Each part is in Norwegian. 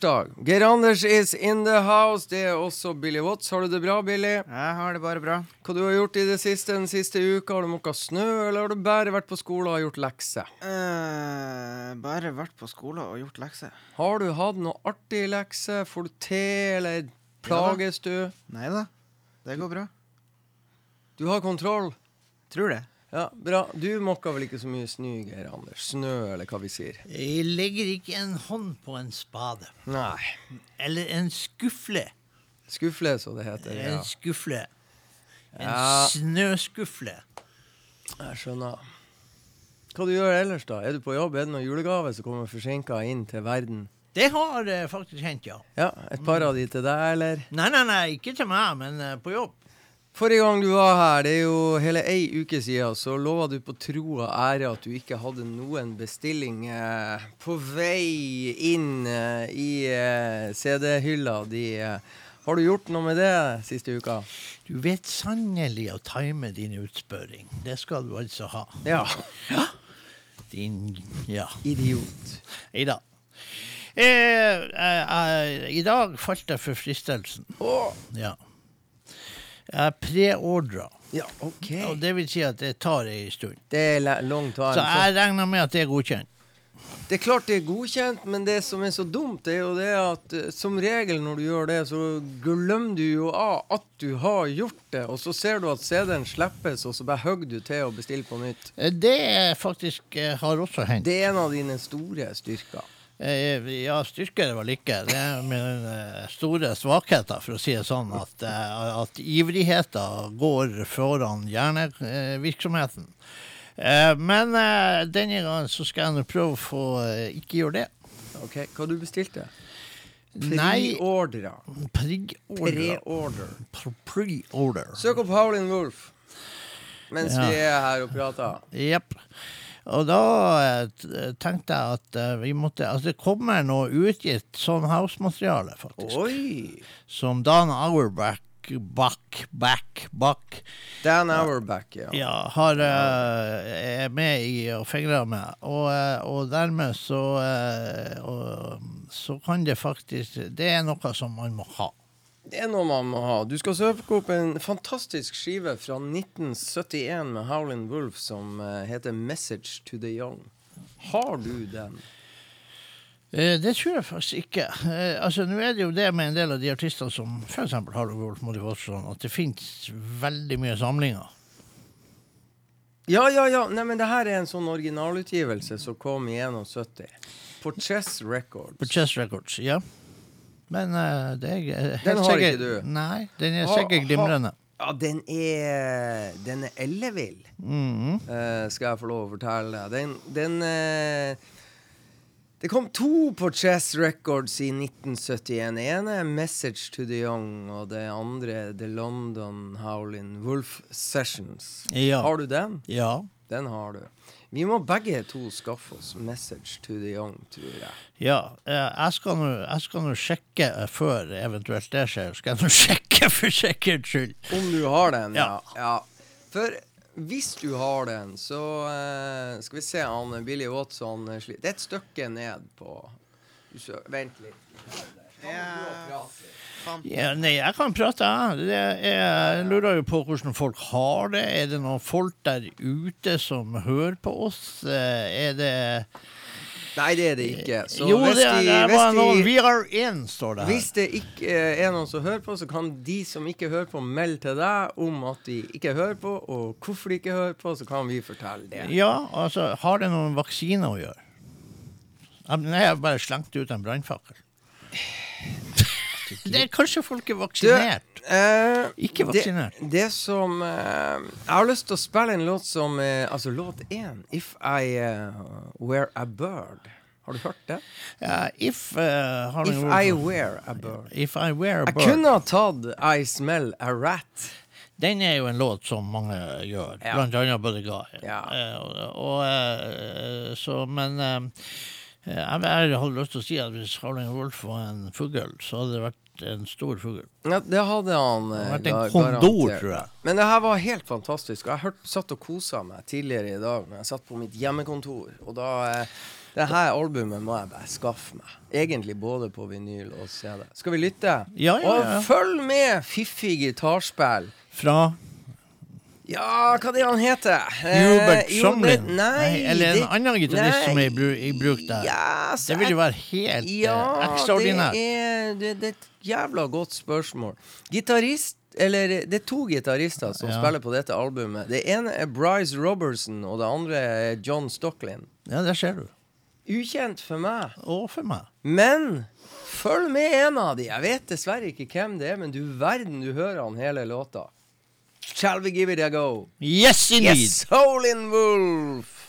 torsdag. Geir Anders is in the house. Det er også Billy Watts. Har du det bra, Billy? Jeg har det bare bra. Hva du har gjort i det siste den siste uka? Har du måka snø, eller har du bare vært på skole og gjort lekser? Uh, bare vært på skole og gjort lekser. Har du hatt noe artig lekse? Får du te, eller plages du? Nei da, det går bra. Du har kontroll? Tror det. Ja, bra. Du måker vel ikke så mye snø, Geir Anders? Snø, eller hva vi sier? Jeg legger ikke en hånd på en spade. Nei. Eller en skufle. Skufle, så det heter. Ja. En skufle. En Ja. snøskufle. Jeg skjønner. Hva du gjør ellers, da? Er du på jobb? Er det noen julegave som kommer forsinka inn til verden? Det har eh, faktisk hendt, ja. Ja, Et par av de til deg, eller? Nei, nei, nei, ikke til meg, men eh, på jobb. Forrige gang du var her, det er jo hele ei uke siden, så lova du på tro og ære at du ikke hadde noen bestilling eh, på vei inn eh, i eh, CD-hylla di. Har du gjort noe med det siste uka? Du vet sannelig å time din utspørring. Det skal du altså ha. Ja. ja. Din Ja. Idiot. I dag. Eh, eh, eh, I dag falt jeg for fristelsen. Ja. Jeg preordra. Ja, OK. Og det vil si at det tar ei stund. Det er langt. Så jeg regner med at det er godkjent. Det er klart det er godkjent, men det som er så dumt, er jo det at eh, som regel når du gjør det, så glemmer du jo av at du har gjort det, og så ser du at CD-en slippes, og så bare hogger du til og bestiller på nytt. Eh, Det faktisk eh, har også hendt. Det er en av dine store styrker. Eh, Ja, styrke er det. Det er mine eh, store svakheter, for å si det sånn, at, eh, at ivrigheten går foran hjernevirksomheten. Men denne gangen så skal jeg nå prøve å få ikke gjøre det. Ok, Hva du bestilte du? Pre-order. Pre-order. Pre- Pre-order. Søk opp Howlin' Wolf mens Ja. vi er her og prater. Jepp. Og da eh, tenkte jeg at eh, vi måtte Altså, det kommer noe utgitt sånn house-materiale, faktisk. Oi! Som Dan Auerbach Back, back, back Dan Auerbach, ja. ja, har, uh, er med i og fingrer med. Og, eh, og dermed så uh, og, Så kan det faktisk Det er noe som man må ha. Det er noe man må ha. Du skal søke opp en fantastisk skive fra 1971 med Howlin' Wolf som eh, heter 'Message to the Young'. Har du den? Eh, Det tror jeg faktisk ikke. Eh, altså, Nå er det jo det med en del av de artistene som f.eks. Harald Wolff Watson, at det finnes veldig mye samlinger. Ja, ja, ja. Nei, men det her er en sånn originalutgivelse som kom i 71. På Chess Records. På Chess Records, ja. Men uh, det er helt Den har sikkert- ikke du? Nei, den er sikkert glimrende. Ja, den er Den er ellevill, mm -hmm. uh, skal jeg få lov å fortelle deg. Den, den uh, Det kom to på Chess Records i 1971. Det ene er 'Message to the Young', og det andre er The London Howlin' Wolf Sessions. Ja. Har du den? Ja. Den har du. Vi må begge to skaffe oss 'Message to the Young', tror jeg. Ja, eh, jeg skal nå- sjekke eh, før eventuelt det skjer. Skal jeg nå sjekke for sikkerhets skyld. Om du har den, ja. Ja. For hvis du har den, så eh, Skal vi se, han Billy Watson Det er et stykke ned på Vent litt. Ja, faen. Ja, nei, jeg kan prate, jeg. Det jeg lurer jo på hvordan folk har det. Er det noen folk der ute som hører på oss? Eh, Er det Nei, det er det ikke. Så Jo, det er, de, det er bare de, noen We are in, står det her. Hvis det ikke eh, er noen som hører på, så kan de som ikke hører på, melde til deg om at de ikke hører på, og hvorfor de ikke hører på, så kan vi fortelle det. Ja, altså, har det noen vaksine å gjøre? Nei, Jeg bare slengte ut en brannfakkel. Det er kanskje folk er vaksinert. Eh, Ikke vaksinert. Det, det som eh, Jeg har lyst til å spille en låt som eh, Altså låt én, 'If I uh, Were a Bird'. Har du hørt det? Ja, if uh, If noen- I Were a Bird. If I Were a Bird. Jeg kunne ha tatt 'I Smell a Rat'. Den er jo en låt som mange gjør, Ja. blant annet Buddy Guy. Ja. Eh, og, eh, så, men eh, jeg, jeg hadde lyst til å si at hvis Harling Wolff var en fugl, så hadde det vært en stor fugl. Ja, det hadde han eh, Det hadde vært en kondor, tror jeg. Men det her var helt fantastisk. Jeg hørt, satt og kosa meg tidligere i dag når jeg satt på mitt hjemmekontor. Og da eh, Det her albumet må jeg bare skaffe meg. Egentlig både på vinyl og CD. Skal vi lytte? Ja, ja, ja. Og følg med! Fiffig gitarspill. Fra Ja, hva det han heter? Hubert Eh, jo, Somlin? Nei, eller en det- annen gitarist som er bru, i bruk der. Ja, det vil jo være helt eh, ja, ekstraordinært. Det er, det, det er et jævla godt spørsmål. Gitarist eller Det er to gitarister som Ja. spiller på dette albumet. Det ene er Bryce Robertson, og det andre er John Stocklin. Ja, der ser du. Ukjent for meg. Og for meg. Men følg med en av de. Jeg vet dessverre ikke hvem det er, men du verden, du hører han hele låta. Shall we give it a go? Yes, indeed! Yes, Howlin' Wolf!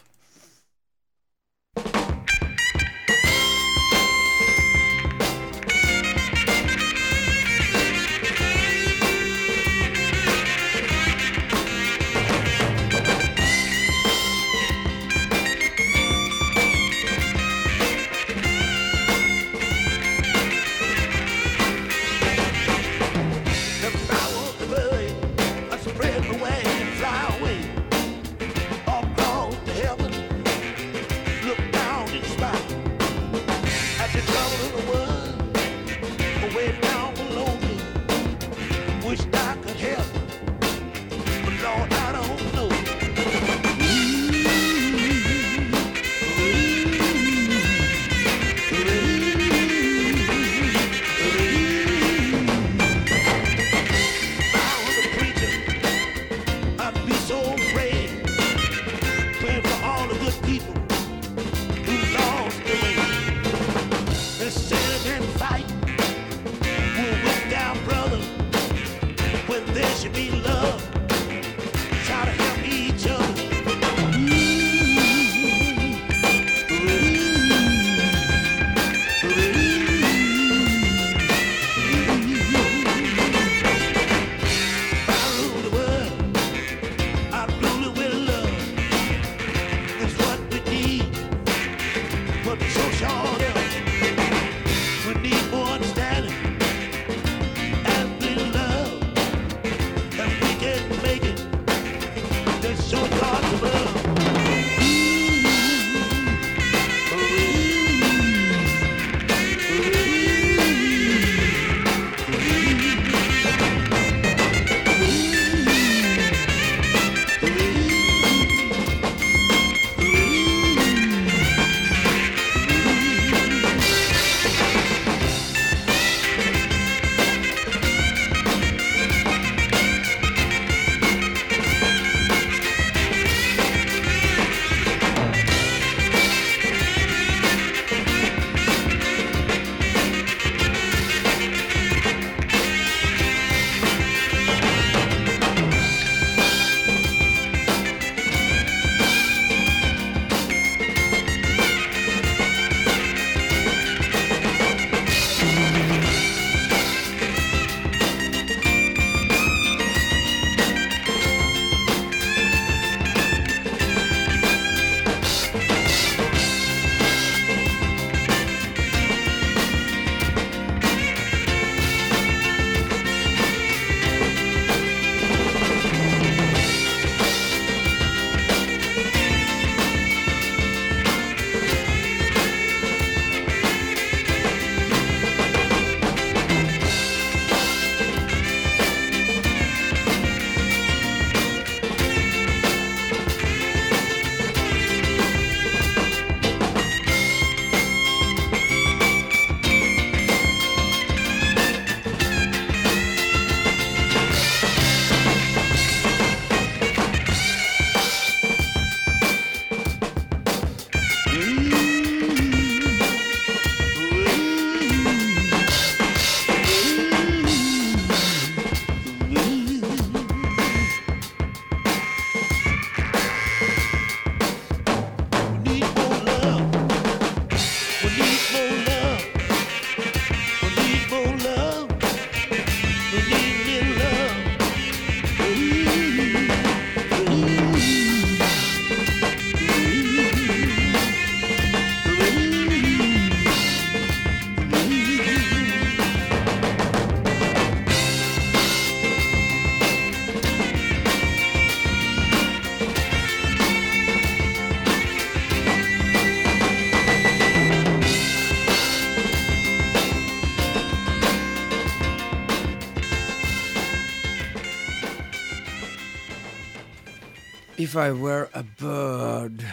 If I were a bird.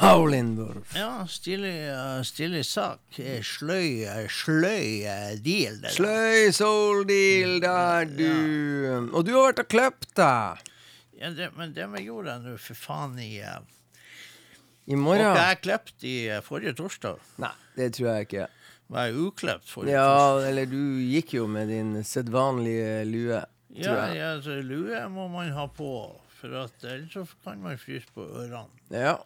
Howlin' wolf. Ja, stilig, eh, stilig sak. Eh, Sløy, eh, sløy eh, deal. der. Sløy soul deal der, du. Og du har vært og kløpt deg. Ja, det, men det vi gjorde nå, for faen, i uh, I Var morgen. ikke jeg klept i forrige torsdag? Nei, det tror jeg ikke. Var jeg uklept forrige Ja, torsdag? eller du gikk jo med din sedvanlige lue, Ja, jeg. ja lue må man ha på, for at ellers så kan man fryse på ørene. Ja.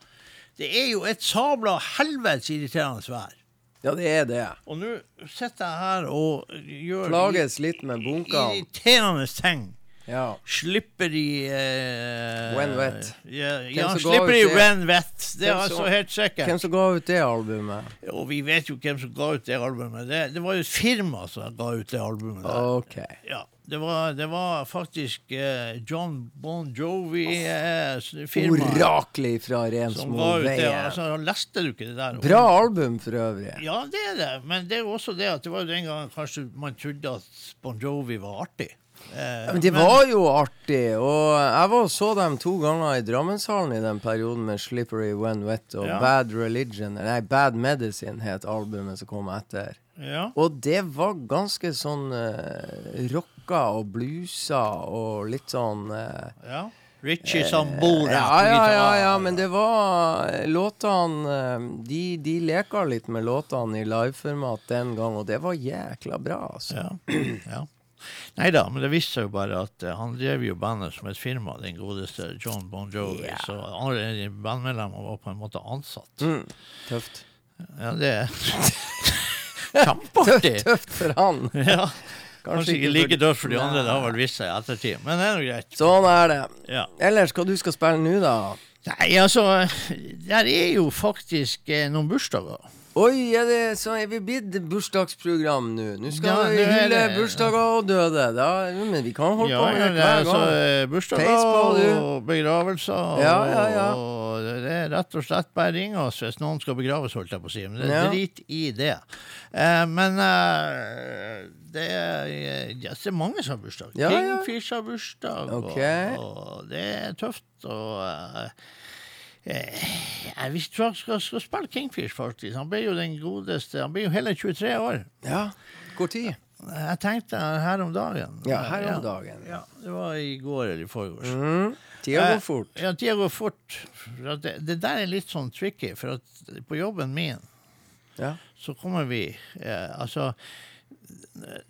Det er jo et sabla helvetes irriterende vær. ja, det er det. Og nå sitter jeg her og gjør Plages litt med bunkene. irriterende ting. Ja. Slipper i eh, When wet. Ja, ja slipper de i when wet. Det er Hvem altså helt sikkert. Hvem som ga ut det albumet? Og vi vet jo hvem som ga ut det albumet. Det, det var jo et firma som ga ut det albumet. Der. OK. Ja, det var, det var faktisk eh, John Bon Jovi-firmaet Oraklet fra Rensmoveien. Altså, leste du ikke det der? Bra album for øvrig. Ja, det er det. Men det er jo også det at det var den gangen kanskje man trodde at Bon Jovi var artig. Eh, Men det var jo artig, og jeg var og så dem to ganger i Drammenshallen i den perioden med Slippery When Wet og Ja. Bad Religion. Nei, Bad Medicine het albumet som kom etter. Ja. Og det var ganske sånn uh, rocka og blusa og litt sånn uh, ja. Richie Sambora. ja, ja, ja, ja, men det var eh, Låtene eh, de, de leka litt med låtene i liveformat den gang, og det var jækla bra, altså. Ja. ja. Nei da, men det viste seg jo bare at eh, han drev jo bandet som et firma, den godeste John Bon Jovi. Ja. Så alle bandmedlemmene var på en måte ansatt. Mm, tøft. Ja, det kjempeartig. Tøft, for han. Ja. Kanskje ikke like dødt for de andre, det har vel vist seg i ettertid. Men det er nå greit. Sånn er det. Ja. Ellers, hva du skal spille nå, da? Nei, altså Der er jo faktisk eh, noen bursdager. Oi, er, det, så er vi blitt bursdagsprogram nå? Nå skal Ja, vi hylle bursdager og døde. Da, men vi kan holde Ja, på med det er hver altså gang. eh, bursdager og begravelser. Ja, ja, ja. Og det er rett og slett bare ring oss hvis noen skal begraves, holdt jeg på å si. Men det er drit i det. Eh, men eh, det, er, det er mange som har bursdag. Ja. Kingfish har bursdag, okay. og, og det er tøft. Og eh, eh, jeg visste hva jeg skal, skal spille Kingfish, faktisk. Han ble jo den godeste Han ble jo hele 23 år. Ja, hvor tid? Jeg tenkte her om dagen. Ja, her om dagen. Ja, det var i går eller i forgårs. Mm. Tida Eh, går fort. Ja, tida går fort. Det, det der er litt sånn tricky, for at på jobben min Ja. så kommer vi eh, Altså eh,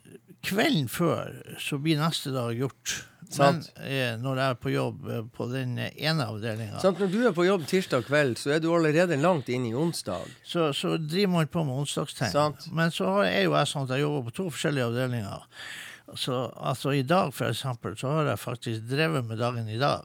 Kvelden før så blir neste dag gjort. Sant. Men eh, når jeg er på jobb eh, på den ene avdelinga, når du er på jobb tirsdag kveld, så er du allerede langt inn i onsdag. så, så driver man på med onsdagstegn. Men så er jo jeg sånn at jeg jobber på to forskjellige avdelinger. Så altså i dag, for eksempel, så har jeg faktisk drevet med dagen i dag.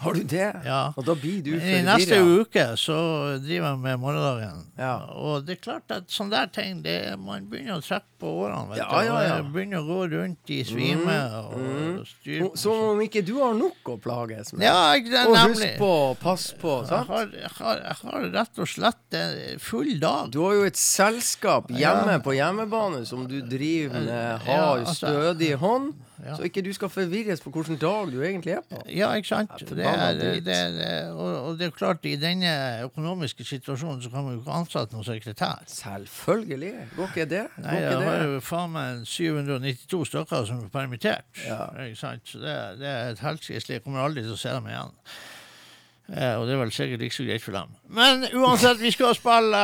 Har du det? Ja. Og da blir du I neste forvirra. uke så driver jeg med morgendagen. Ja. Og det er klart at sånne der ting, det, man begynner å trekke på årene. Vet Ja, du. ja, ja. Og jeg begynner å gå rundt i svime og mm. styre Som- om ikke du har nok å plages med. Ja, jeg, det, og nemlig. husk på, pass på. Jeg Sant? har, jeg, har, jeg har rett og slett en full dag. Du har jo et selskap hjemme på hjemmebane som du driver med, har altså- stødig hånd, Ja. så ikke du skal forvirres på hvilken dag du egentlig er på. Ja, ikke sant? Det er, det, er, og, og det er klart, i denne økonomiske situasjonen så kan man jo ikke ansette noen sekretær. Selvfølgelig. Går ikke det? Går Nei, jeg var har jo faen meg 792 stykker som er permittert. Ja. Ikke sant? Så det, det er et helsike. Jeg kommer aldri til å se dem igjen. Eh, og det er vel sikkert ikke så greit for dem. Men uansett, vi skal spille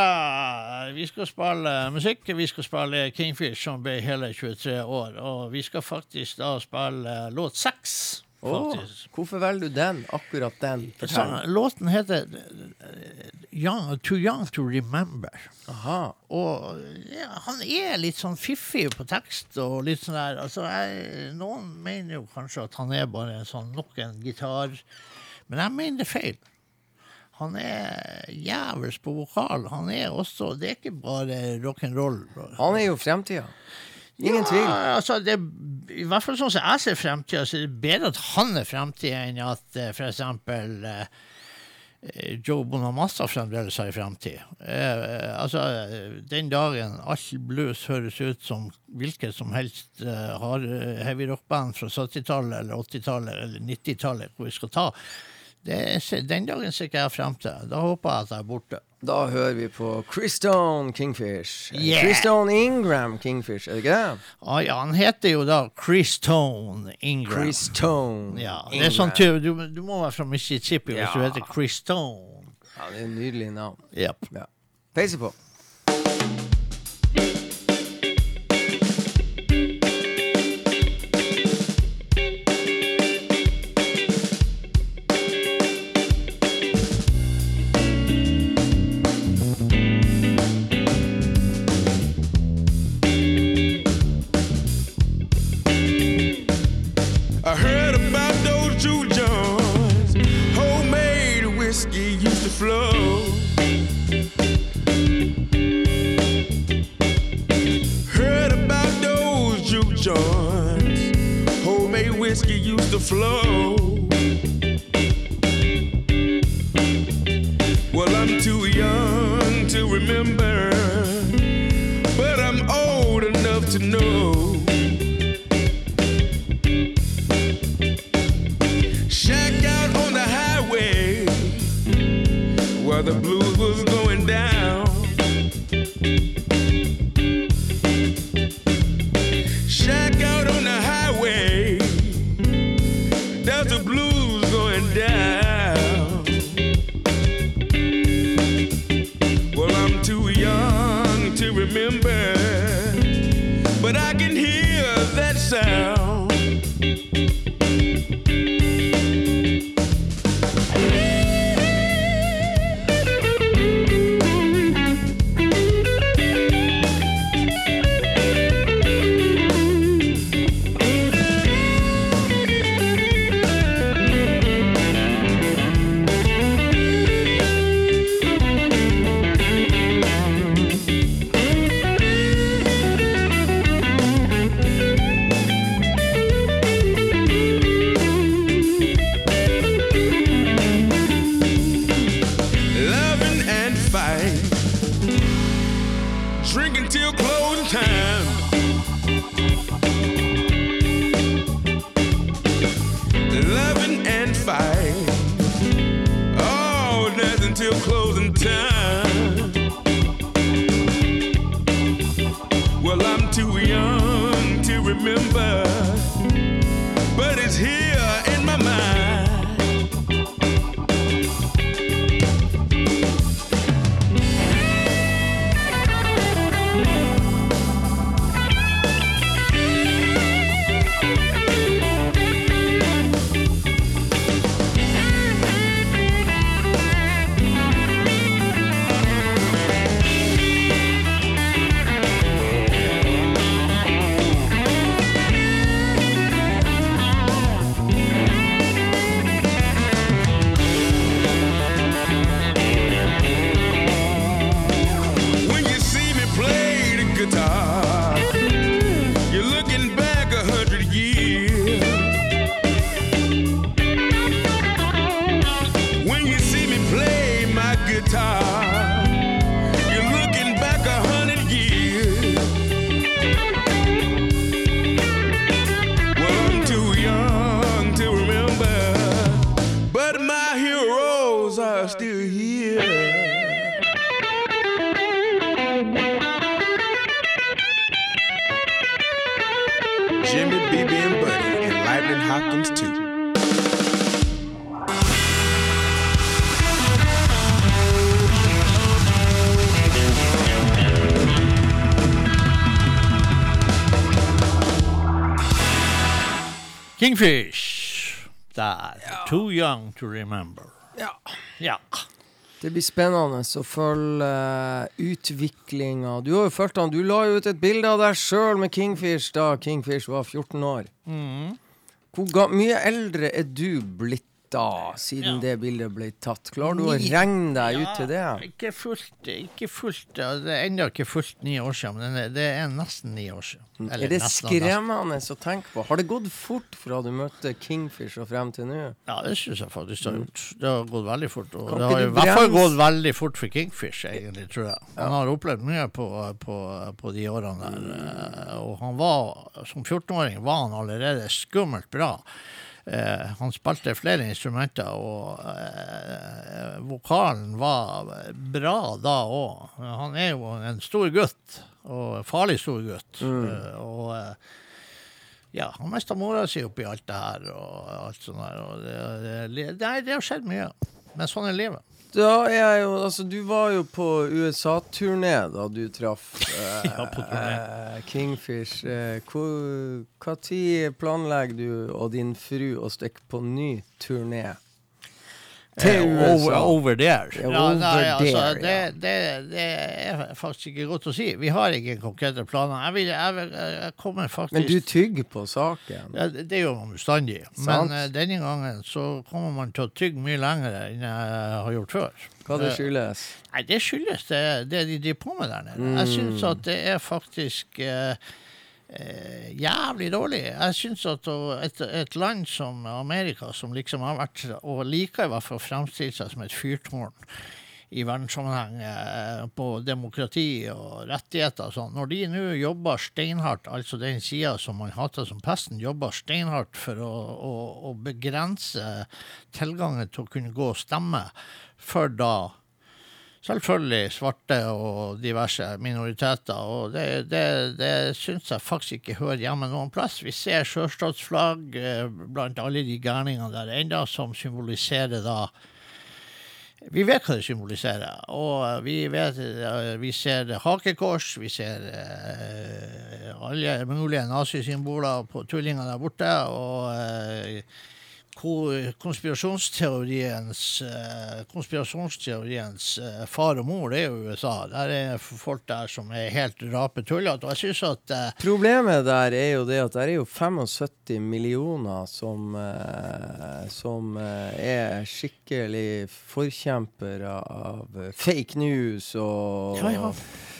Vi skal spille musikk. Vi skal spille Kingfish, som ble hele 23 år. Og vi skal faktisk da spille låt seks. Oh, hvorfor velger du den? Akkurat den? Så, låten heter eh, young, 'Too Young To Remember'. Aha. Og ja, han er litt sånn fiffig på tekst og litt sånn der altså, jeg, Noen mener jo kanskje at han er bare en sånn nok en gitar, men jeg mener det er feil. Han er jævels på vokal. Han er også Det er ikke bare rock'n'roll. Han er jo fremtida. Ingen tvil. Ja, altså det, I hvert fall sånn som jeg ser fremtida, så er det bedre at han er fremtida, enn at eh, for eksempel eh, eh, Joe Bonamassa fremdeles har en fremtid. Eh, eh, altså, eh, den dagen all blues høres ut som hvilket som helst eh, har heavy rock-band fra 70-tallet eller 80-tallet eller 90-tallet hvor vi skal ta, Det, er- den dagen ser ikke jeg frem til. Da håper jeg at jeg er borte. Da hører vi på Christone Kingfish. Yeah. Christone Ingram Kingfish, er det ikke det? Ah, ja, han heter jo da Christone Ingram. Christone Ja, det er sånn Ingram. du, du må være fra Mississippi hvis du heter Christone. Ja, det er et nydelig navn. Yep. Ja. Peiser på. Whiskey used to flow. Heard about those Jew Johns. Homemade whiskey used to flow. Kingfish. Der. Too young to remember. Ja. Ja. Det blir spennende å følge utviklinga. Du har jo fulgt han. Du la jo ut et bilde av deg sjøl med Kingfish da Kingfish var 14 år. Hvor ga mye eldre er du blitt da, siden Ja. det bildet ble tatt? Klarer du å regne deg ut til det? Ikke fullt, ikke fullt ja, Det er ennå ikke fullt ni år siden, men det- det er nesten ni år siden. Eller er det skremmende å tenke på? Har det gått fort fra du møtte Kingfish og frem til nå? Ja, det syns jeg faktisk det har gjort. Det har gått veldig fort. Og det har i hvert fall gått veldig fort for Kingfish, egentlig, tror jeg. Han har opplevd mye på, på, på de årene der. eh, Og han var, som 14-åring var han allerede skummelt bra. Eh, han spilte flere instrumenter, og eh, vokalen var bra da òg. Han er jo en stor gutt, og farlig stor gutt. Eh, og eh, ja, han mista mora si oppi alt det her. og alt sånt der, og det, det, det, det har skjedd mye. Men sånn er livet. Er jo Altså, du var jo på USA-turné da du traff eh, Ja, eh, Kingfish. Eh, tid planlegger du og din fru å stikke på ny turné? Til Eh, Over, over there. Ja, nei, altså, det, det, det er faktisk ikke godt å si. Vi har ikke konkrete planer. Jeg, vil, jeg, vil, jeg kommer faktisk Men du tygger på saken. ja, det gjør man bestandig. Men uh, denne gangen så kommer man til å tygge mye lenger enn jeg har gjort før. Hva det Eh, skyldes? Nei, det skyldes det, det de driver på med der nede. Jeg syns Mm. at det er faktisk eh, eh, jævlig dårlig. Jeg syns at et, et land som Amerika, som liksom har vært, og liker i hvert fall å framstille seg som et fyrtårn i verdenssammenheng eh, på demokrati og rettigheter og sånn. Når de nå jobber steinhardt, altså den sida som man hater som pesten, jobber steinhardt for å, å, å begrense tilgangen til å kunne gå og stemme for da Selvfølgelig svarte og diverse minoriteter, og det, det, det syns jeg faktisk ikke hører hjemme noen plass. Vi ser sjøstatsflagg eh, blant alle de gærningene der enda, som symboliserer da vi vet hva det symboliserer, og vi, vet, eh, vi ser hakekors, vi ser eh, alle mulige nazisymboler på tullingene der borte, og konspirasjonsteoriens, eh, konspirasjonsteoriens eh, far og mor, det er jo USA. Der er folk der som er helt rapetullete. Og jeg syns at eh, Problemet der er jo det at det er jo 75 millioner som, eh, som eh, er skikkelig forkjempere av fake news og Ja, ja.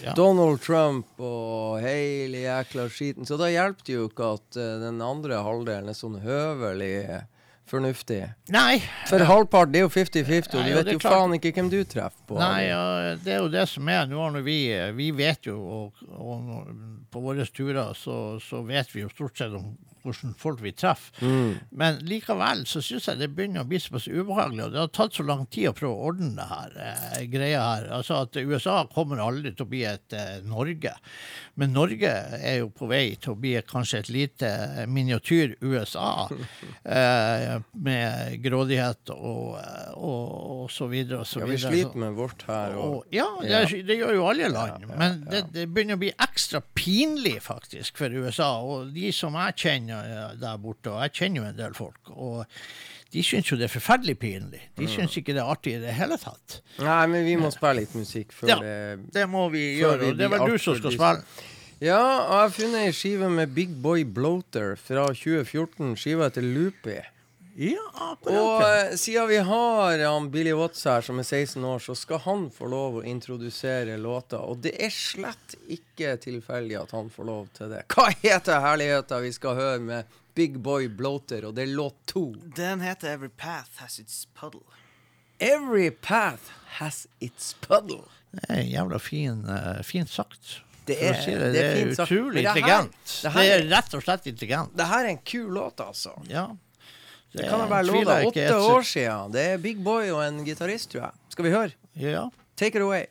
Ja. Donald Trump og hele jækla skiten. Så da hjelper det jo ikke at den andre halvdelen er sånn høvelig fornuftig. Nei. For halvparten det er jo 50-50, og du vet jo klart- faen ikke hvem du treffer på. Nei, ja, det er jo det som er. Nå når vi, vi vet jo, og, og på våre turer så, så vet vi jo stort sett om hvordan folk vi treffer. Mm. Men likevel så syns jeg det begynner å bli såpass ubehagelig, og det har tatt så lang tid å prøve å ordne det her eh, greia her. Altså at USA kommer aldri til å bli et eh, Norge. Men Norge er jo på vei til å bli kanskje et lite miniatyr-USA. Eh, med grådighet og, og, og så videre og så videre. Ja, vi sliter med vårt her. Og, Og, ja, det, er- det gjør jo alle land. Men det, det begynner å bli ekstra pinlig faktisk for USA. Og de som jeg kjenner eh, der borte, og jeg kjenner jo en del folk, og de syns jo det er forferdelig pinlig. Mm. De syns ikke det er artig i det hele tatt. Nei, men vi må spille litt musikk før Ja. det Det må vi gjøre, og det er vel du som skal spille. Ja, og jeg har funnet ei skive med Big Boy Bloater fra 2014. Skiva heter Loopy. Ja, Og akkurat. ja. eh, siden vi har han Billy Watts her, som er 16 år, så skal han få lov å introdusere låta. Og det er slett ikke tilfeldig at han får lov til det. Hva heter herligheta vi skal høre med Big Boy Bloater, og det er låt to? Den heter Every Path Has Its Puddle. Every path has its puddle. Det er jævla fin, uh, fint sagt. Det er- si det, det det er er sagt. utrolig det her- intelligent. det Det, er rett og slett intelligent. Det her er en kul låt, altså. Ja. Det kan da være jeg ikke Åtte år siden. Det er Big Boy og en gitarist, tror jeg. Skal vi høre? Ja. Take it away.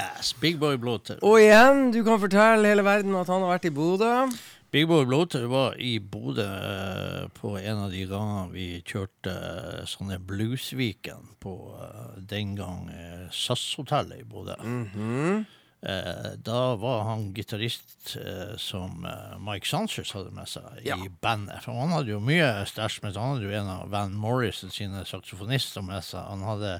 Yes, Big Boy Bloater. Og igjen, du kan fortelle hele verden at han har vært i Bodø. Big Boy Bloater var i Bodø eh, på en av de gangene vi kjørte eh, sånne Bluesviken på eh, den gang SAS-hotellet i Bodø. Eh, da var han gitarist eh, som eh, Mike Sanchez hadde med seg Ja. i bandet. For han hadde jo mye stæsj med seg. Han hadde jo en av Van Morrison sine saksofonister med seg. Han hadde,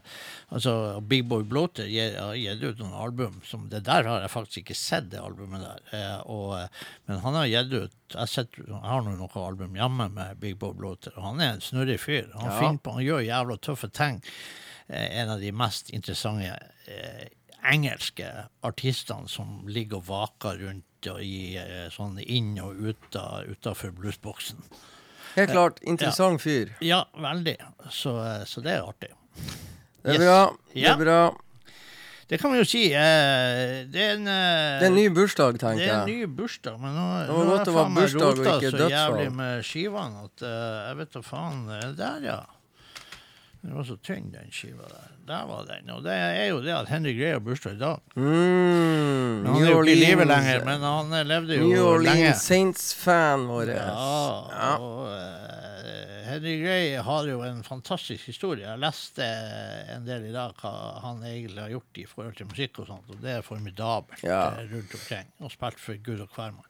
altså Big Boy Bloater har gitt ut noen album som Det der har jeg faktisk ikke sett, det albumet der. Eh, og, eh, men han har gitt ut Jeg, har sett, jeg har nå noen album hjemme med Big Boy Bloater, og han er en snurrig fyr. Han, Ja. på, han gjør jævla tøffe ting. Eh, en av de mest interessante eh, engelske artistene som ligger og vaker rundt og i eh, sånn inn og ut av, utenfor bluesboksen. Helt klart, interessant fyr. Ja, veldig. Så, eh, så det er artig. Det er Yes. bra. Det er bra. Det kan vi jo si. Eh, det er en eh, Det er en ny bursdag, tenker jeg. det er en ny bursdag, men nå, Det var nå godt det var bursdag og ikke så dødsfall. jævlig med skivene at eh, jeg vet da faen. eh, Der, ja. Den var så tynn, den skiva der. Der var den. Og det er jo det at Henry Gray har bursdag i dag. Mm, han er jo ikke i live lenger, men han eh, levde jo New lenge. Orleans Saints-fan vår. Ja, Ja. og eh, Henry Gray har jo en fantastisk historie. Jeg leste en del i dag hva han egentlig har gjort i forhold til musikk og sånt, og det er formidabelt Ja. eh, rundt omkring. Og spilt for Gud og hvermann.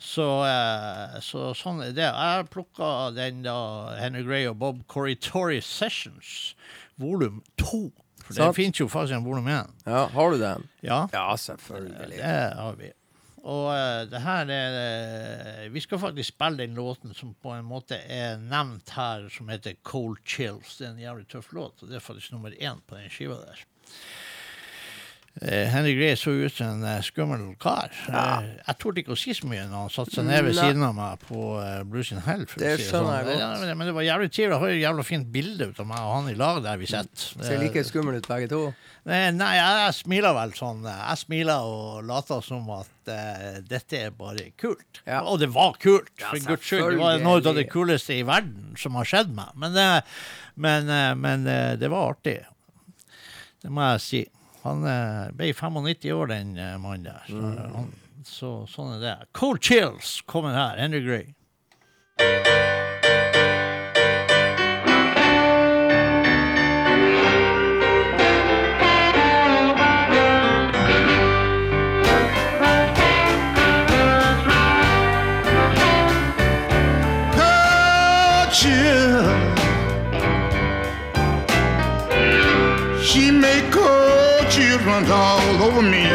Så, eh, så sånn er det. Jeg plukka den da Henry Gray og Bob Corritori Sessions, volum to. For det fins jo faktisk en volum én. ja, har du den? Ja. Ja, selvfølgelig. Det har vi. Og eh, det her er eh, Vi skal faktisk spille den låten som på en måte er nevnt her, som heter Cold Chills. Det er en jævlig tøff låt, og det er faktisk nummer én på den skiva der. Eh, Henry Gray så ut som en eh, skummel kar. Ja. jeg torde ikke å si så mye når han satte seg ned ved siden av meg på Blues in Hell. For Det si skjønner sånn. jeg godt. Ja, men- det var jævlig trivelig. Jeg har et jævla fint bilde ut av meg og han i lag der vi sitter. Ser like skummel ut begge to. Nei, nei jeg, jeg smiler vel sånn. eh, Jeg smiler og later som at uh, dette er bare kult. Ja. Og det var kult, Ja, guds skyld. Det var noe av det kuleste i verden som har skjedd meg. Men, men, eh, men eh, det var artig. Det må jeg si. Han eh, ble 95 år, den eh, mannen der. Så, Mm. han, så sånn er det. Cold Chills kommer her. Henry Gray. All over me.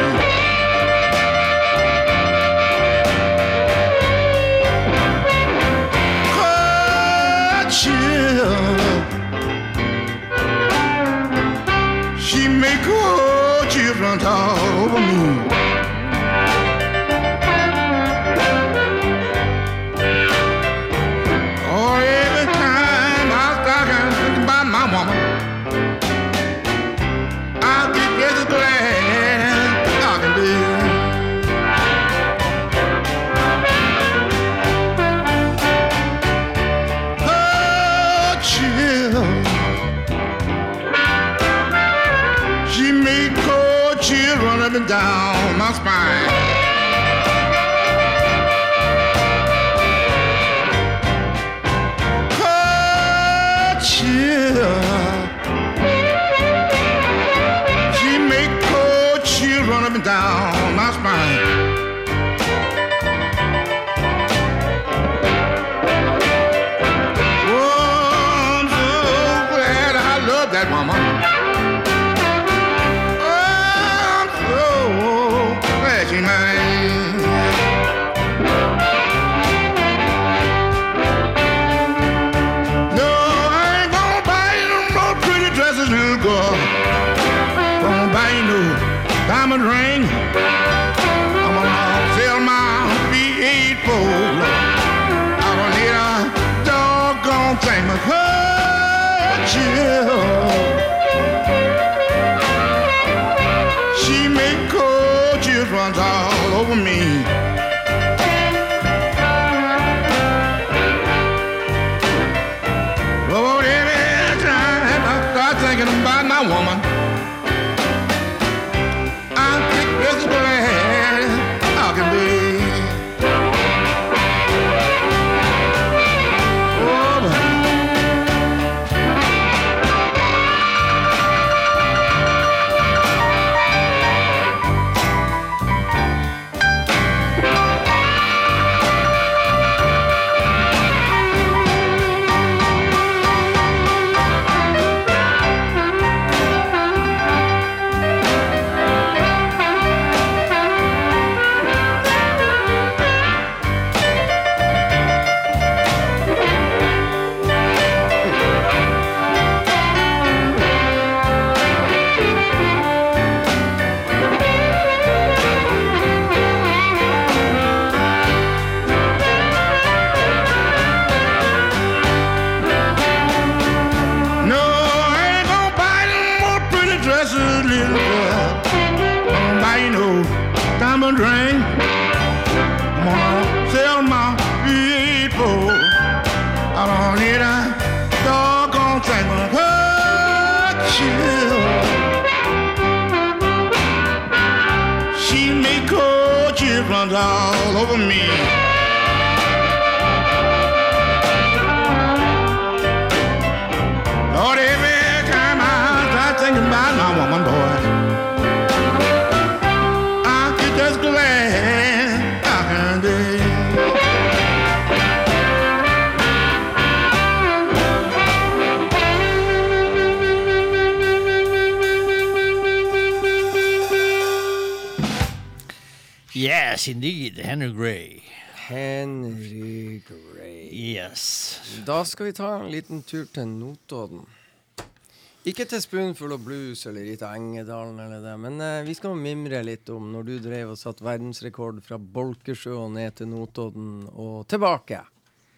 Cold Yes, indeed. Henry Gray. Henry Gray. Yes. Da skal vi ta en liten tur til Notodden. Ikke til Spoonful of Blues eller litt Engedalen eller det, men eh, vi skal mimre litt om når du drev og satt verdensrekord fra Bolkesjø og ned til Notodden og tilbake.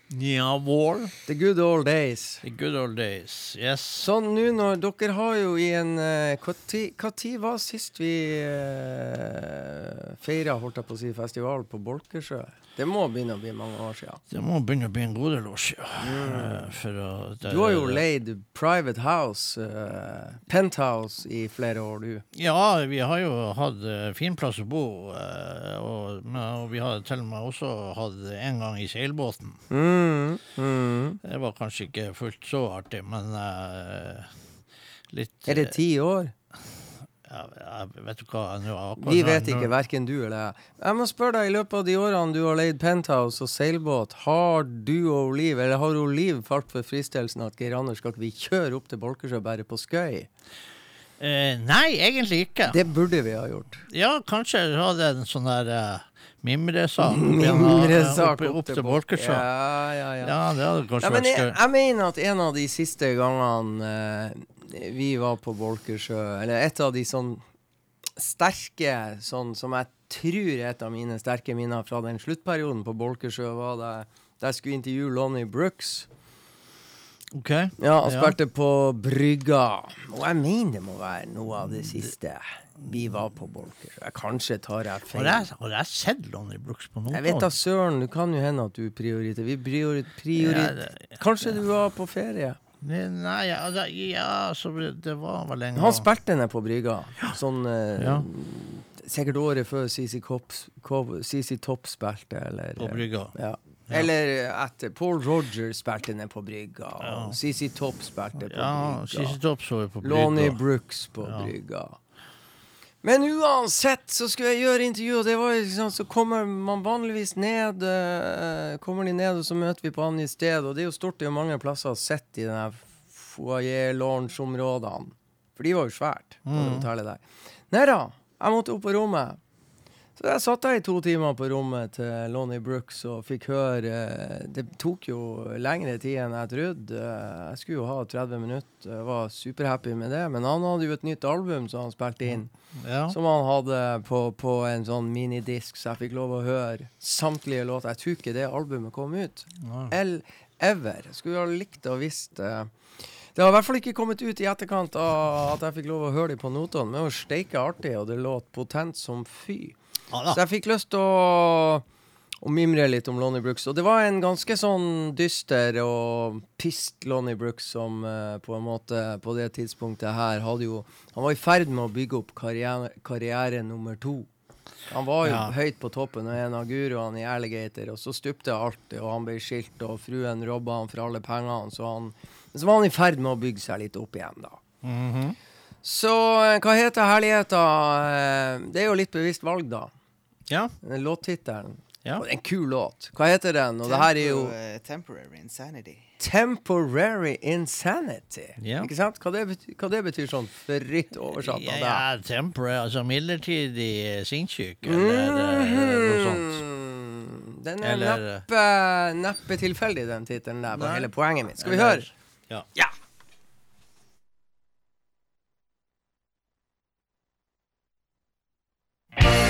Ja, vår. The good old days. The good old days. Yes. Sånn nå når dere har jo i en Når var sist vi uh, feira, holdt jeg på å si, festival på Bolkesjø? Det må begynne å bli mange år siden. Det må begynne å bli en god del år siden. Mm. Det, Du har jo leid private house, uh, penthouse, i flere år, du. Ja, vi har jo hatt uh, fin plass å bo. uh, og, men, og vi har til og med også hatt en gang i seilbåten. Mm, mm. Det var kanskje ikke fullt så artig, men eh, litt Er det ti år? Jeg vet du hva akkurat Vi vet ikke, verken du eller jeg. Jeg må spørre deg, i løpet av de årene du har leid penthouse og seilbåt, har du og Liv, eller har Liv falt for fristelsen at Geir Anders skal ikke vi kjøre opp til Bolkesjø bare på skøy? Eh, nei, egentlig ikke. Det burde vi ha gjort. Ja, kanskje ha hadde en sånn der uh, mimresak. Mimresak opp, opp til Bolkesjø. Ja, Ja, ja, ja. det hadde kanskje Ja, men vært skøy. jeg mener at en av de siste gangene eh, vi var på Bolkesjø, eller et av de sånn sterke, sånn som jeg tror er et av mine sterke minner fra den sluttperioden på Bolkesjø, var da jeg skulle intervjue Lonnie Brooks. Ok. Ja, han Ja. på Brygga. Og jeg mener det må være noe av det siste vi var på Bolkesjø. Kanskje tar jeg feil. har jeg sett Lonnie Brooks på noen Jeg vet da søren, det kan jo hende at du prioriterer. Vi prioriterer priori Kanskje du var på ferie? Nei, ja, det, ja så det var vel en Han spilte ned på brygga. Sånn eh, Ja. sikkert året før CC Topp spilte, eller På brygga. Ja. Eller etter Paul Rogers spilte ned på brygga, Ja. og CC Topp spilte på Ja, brygga. Topp så på brygga. Lonnie. Brooks på Ja. brygga. Men uansett så skulle jeg gjøre intervju, og det var liksom, så kommer man vanligvis ned uh, Kommer de ned, og så møter vi på andre sted, og det er jo stort, det er jo mange plasser å sitte i denne foyer-lounge-områdene. For de var jo svært på det Mm. hotellet der. Nei da, jeg måtte opp på rommet. Så jeg satt der i to timer på rommet til Lonnie Brooks og fikk høre eh, Det tok jo lengre tid enn jeg trodde. Eh, Jeg skulle jo ha 30 minutter. Jeg var superhappy med det. Men han hadde jo et nytt album som han spilte inn. Ja. Som han hadde på, på en sånn minidisk, så jeg fikk lov å høre samtlige låter. Jeg tror ikke det albumet kom ut. Ja. L ever. Jeg skulle ha likt å visst eh, Det har i hvert fall ikke kommet ut i etterkant av at jeg fikk lov å høre det på notene. Men det var steike artig, og det låt potent som fy. Da. Så jeg fikk lyst til å, å mimre litt om Lonnie Brooks. Og det var en ganske sånn dyster og pist Lonnie Brooks som eh, på en måte på det tidspunktet her hadde jo Han var i ferd med å bygge opp karriere, karriere nummer to. Han var jo Ja. høyt på toppen og en av guruene i Alligator, og så stupte alt, og han ble skilt, og fruen robba han for alle pengene, så han så var han i ferd med å bygge seg litt opp igjen, da. Mhm. Så eh, hva heter herligheta? Eh, Det er jo litt bevisst valg, da. Ja. Låttittelen. Ja. En kul låt. Hva heter den? Og det her er jo Tempo- eh, Temporary Insanity. Temporary Insanity. Ja. Ikke sant? Hva det, betyr, hva det betyr sånn fritt oversatt Ja, ja, temporary, altså midlertidig sinnssyk, eller eh, noe sånt. Mhm. Den er Eller- neppe, neppe tilfeldig, den tittelen der. var hele poenget mitt. Skal vi Eller- høre? Ja. Ja.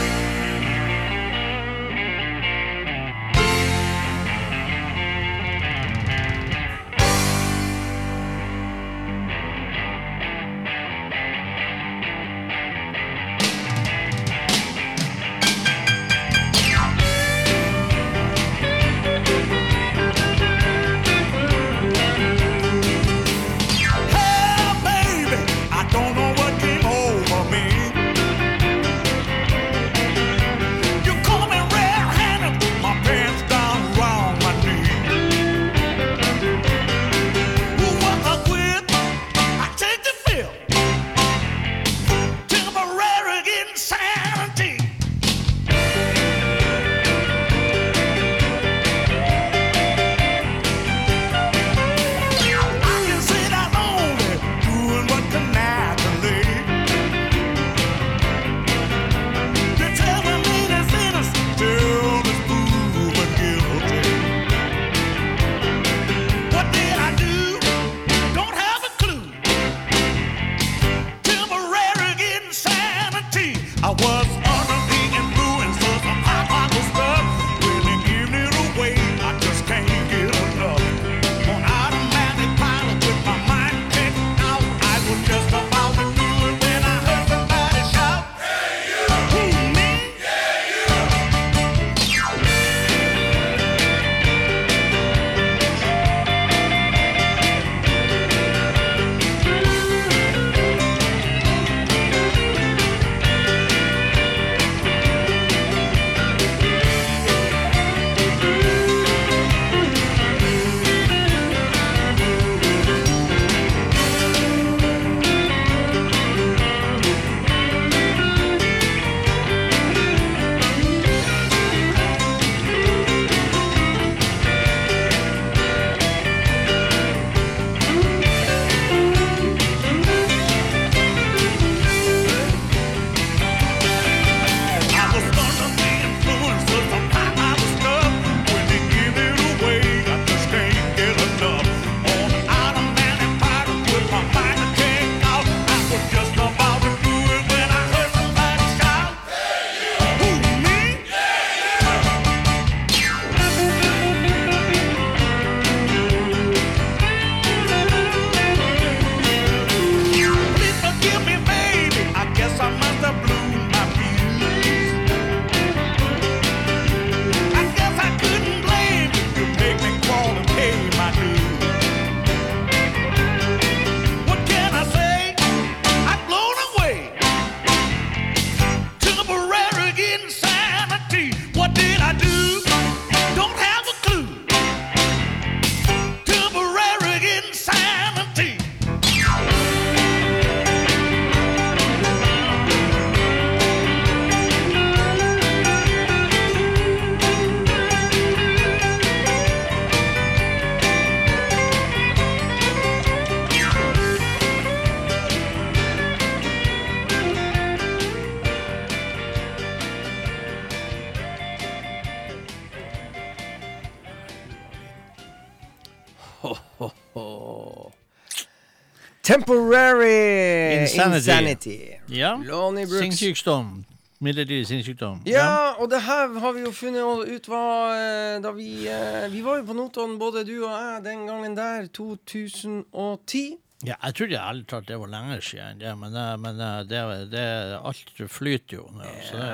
Temporary Insanity. Insanity. Ja. Lonnie Brooks. Sinnssykdom. Midlertidig sinnssykdom. Ja, og det her har vi jo funnet ut var eh, da vi eh, Vi var jo på Notodden, både du og jeg, den gangen der. 2010. Ja, jeg trodde ærlig talt det var lenger siden, det, men, det, men det, det, alt flyter jo nå. Så det,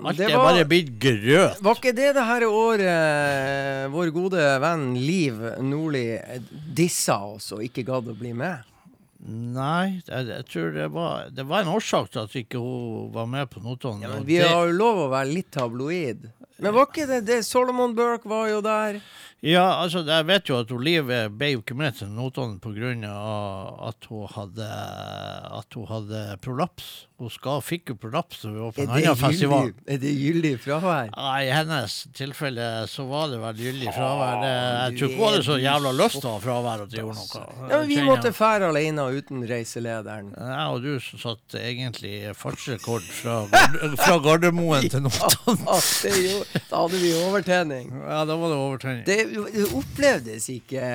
alt Det er bare blitt grøt. Var ikke det det her året eh, vår gode venn Liv Nordli eh, dissa oss og ikke gadd å bli med? Nei, jeg, jeg tror det var, det var en årsak til at ikke hun var med på Notodden. Ja, men vi har jo lov å være litt tabloid. Men var ikke det det? Solomon Burke var jo der. Ja, altså, jeg vet jo at Olive ble jo ikke med til Notodden pga. at hun hadde at hun hadde prolaps. Hun skal, fikk jo prolaps da vi var på en annen festival. er det gyldig fravær? Ja, I hennes tilfelle så var det vel gyldig fravær. Jeg tror ikke hun hadde så jævla lyst til å ha fravær at gjorde noe. Ja, men vi måtte fære alene uten reiselederen. Ja, og du satte satt egentlig fartsrekord fra, fra Gardermoen til Notodden. Da hadde vi overtenning. Ja, da var det overtenning. Det, det opplevdes ikke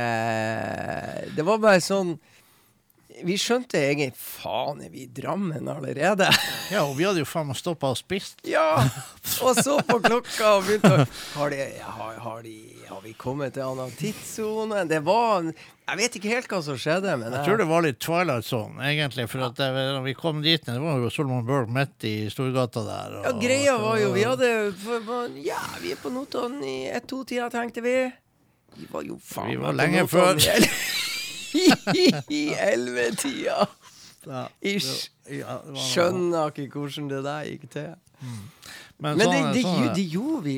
Det var bare sånn Vi skjønte egentlig Faen, er vi i Drammen allerede? Ja, og vi hadde jo faen meg stoppa og spist. Ja! Og så på klokka og begynte å Har, de, har, har, de, har vi kommet til en annen tidssone? Det var Jeg vet ikke helt hva som skjedde, men Jeg tror det var litt Twilight Zone, egentlig. For at det, vi kom dit, det var jo Solomon Burke midt i Storgata der. Ja, greia var jo Vi hadde for- for- Ja, vi er på Notodden i ett-to-tida, tenkte vi. Vi var jo faen Vi var lenge før. I ellevetida. Ish. det. Skjønner ikke hvordan det der gikk til. Men, Men det, sånn, det, sånn, det gjorde vi.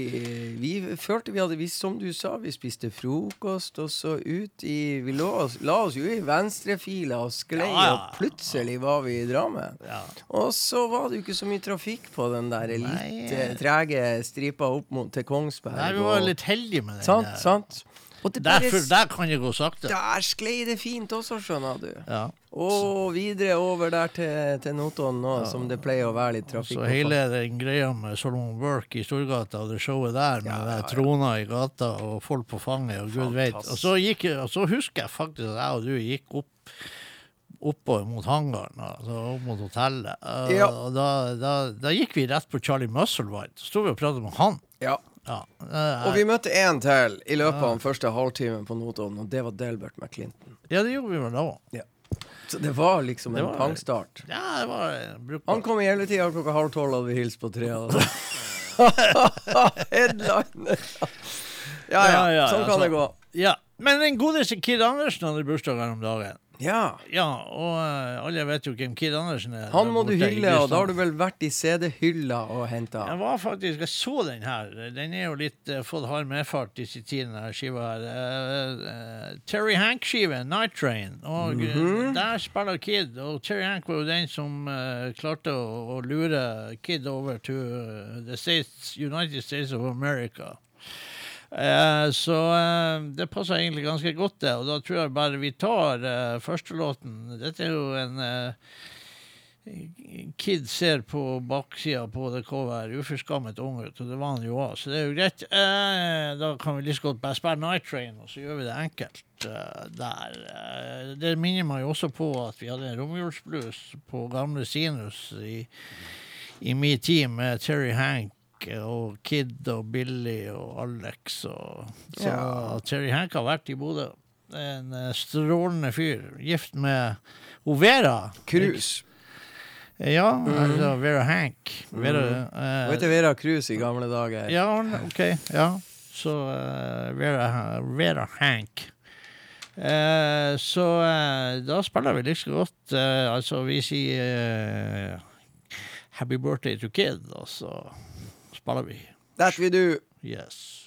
Vi følte vi hadde vi, Som du sa, vi spiste frokost, og så ut i Vi oss, la oss jo i venstrefila og sklei, Ja, ja. og plutselig var vi i Drammen. ja. Og så var det jo ikke så mye trafikk på den der litt eh, trege stripa opp mot til Kongsberg. Nei, vi var litt heldige med den. Sant, sant. Derfor, der kan det gå sakte. der sklei det fint også, skjønner du. Ja. Og videre over der til, til Notodden nå, som det pleier å være litt trafikk Så hele den greia med Solomon Burke i Storgata og det showet der, med Ja, ja, ja, ja. i gata og folk på fanget og gud vet. Og så, og så husker jeg faktisk at jeg og du gikk opp oppover mot hangaren, altså opp mot hotellet. Ja. Og da, da, da gikk vi rett på Charlie Musselwhite. Så sto vi og pratet med han. Ja. Ja. Uh, Og vi møtte én til i løpet av den første halvtimen på Notodden, og det var Delbert McClinton. ja, det gjorde vi vel da òg. Så det var liksom Det en pangstart. Ja, det var brukbar. Han kom i tida klokka halv tolv hadde vi hilst på tre. Headliner. Ja, ja, Ja, ja, sånn kan altså. det gå. Ja. Men den godeste Kid Andersen hadde bursdag her om dagen. Ja. Ja, og eh, alle vet jo hvem Kid Andersen er. Han må du hylle, og da har du vel vært i CD-hylla og henta. Jeg var faktisk, jeg så den her. Den er jo litt uh, fått hard medfart tid, denne skiva her. Uh, uh, Terry Hank-skiven, 'Night Train'. Og mm -hmm. der spiller Kid. Og Terry Hank var jo den som klarte å, å lure Kid over to the States, United States of America. Eh, så eh, det passer egentlig ganske godt, det. Og da tror jeg bare vi tar uh, førstelåten. Dette er jo en eh, Kid ser på baksida på det coveret, uforskammet ung ut, og det var han jo òg, så det er jo greit. Eh, da kan vi like godt bare spille Night Train, og så gjør vi det enkelt eh, der. Eh, det minner meg jo også på at vi hadde en romjulsblues på gamle Sinus i, i min tid med Terry Hank og Kid og Billy og Alex. Og, så Ja. Terry Hank har vært i Bodø. En eh, strålende fyr. Gift med Vera. Cruise. Ja, altså Vera Hank. Vera, Hun eh, heter Vera Cruise i gamle dager. ja, OK. Ja. Så uh, Vera, Vera Hank. Eh, så eh, da spiller vi like så godt eh, Altså, vi sier eh, Happy birthday to kid, og så vi. That we do. Yes.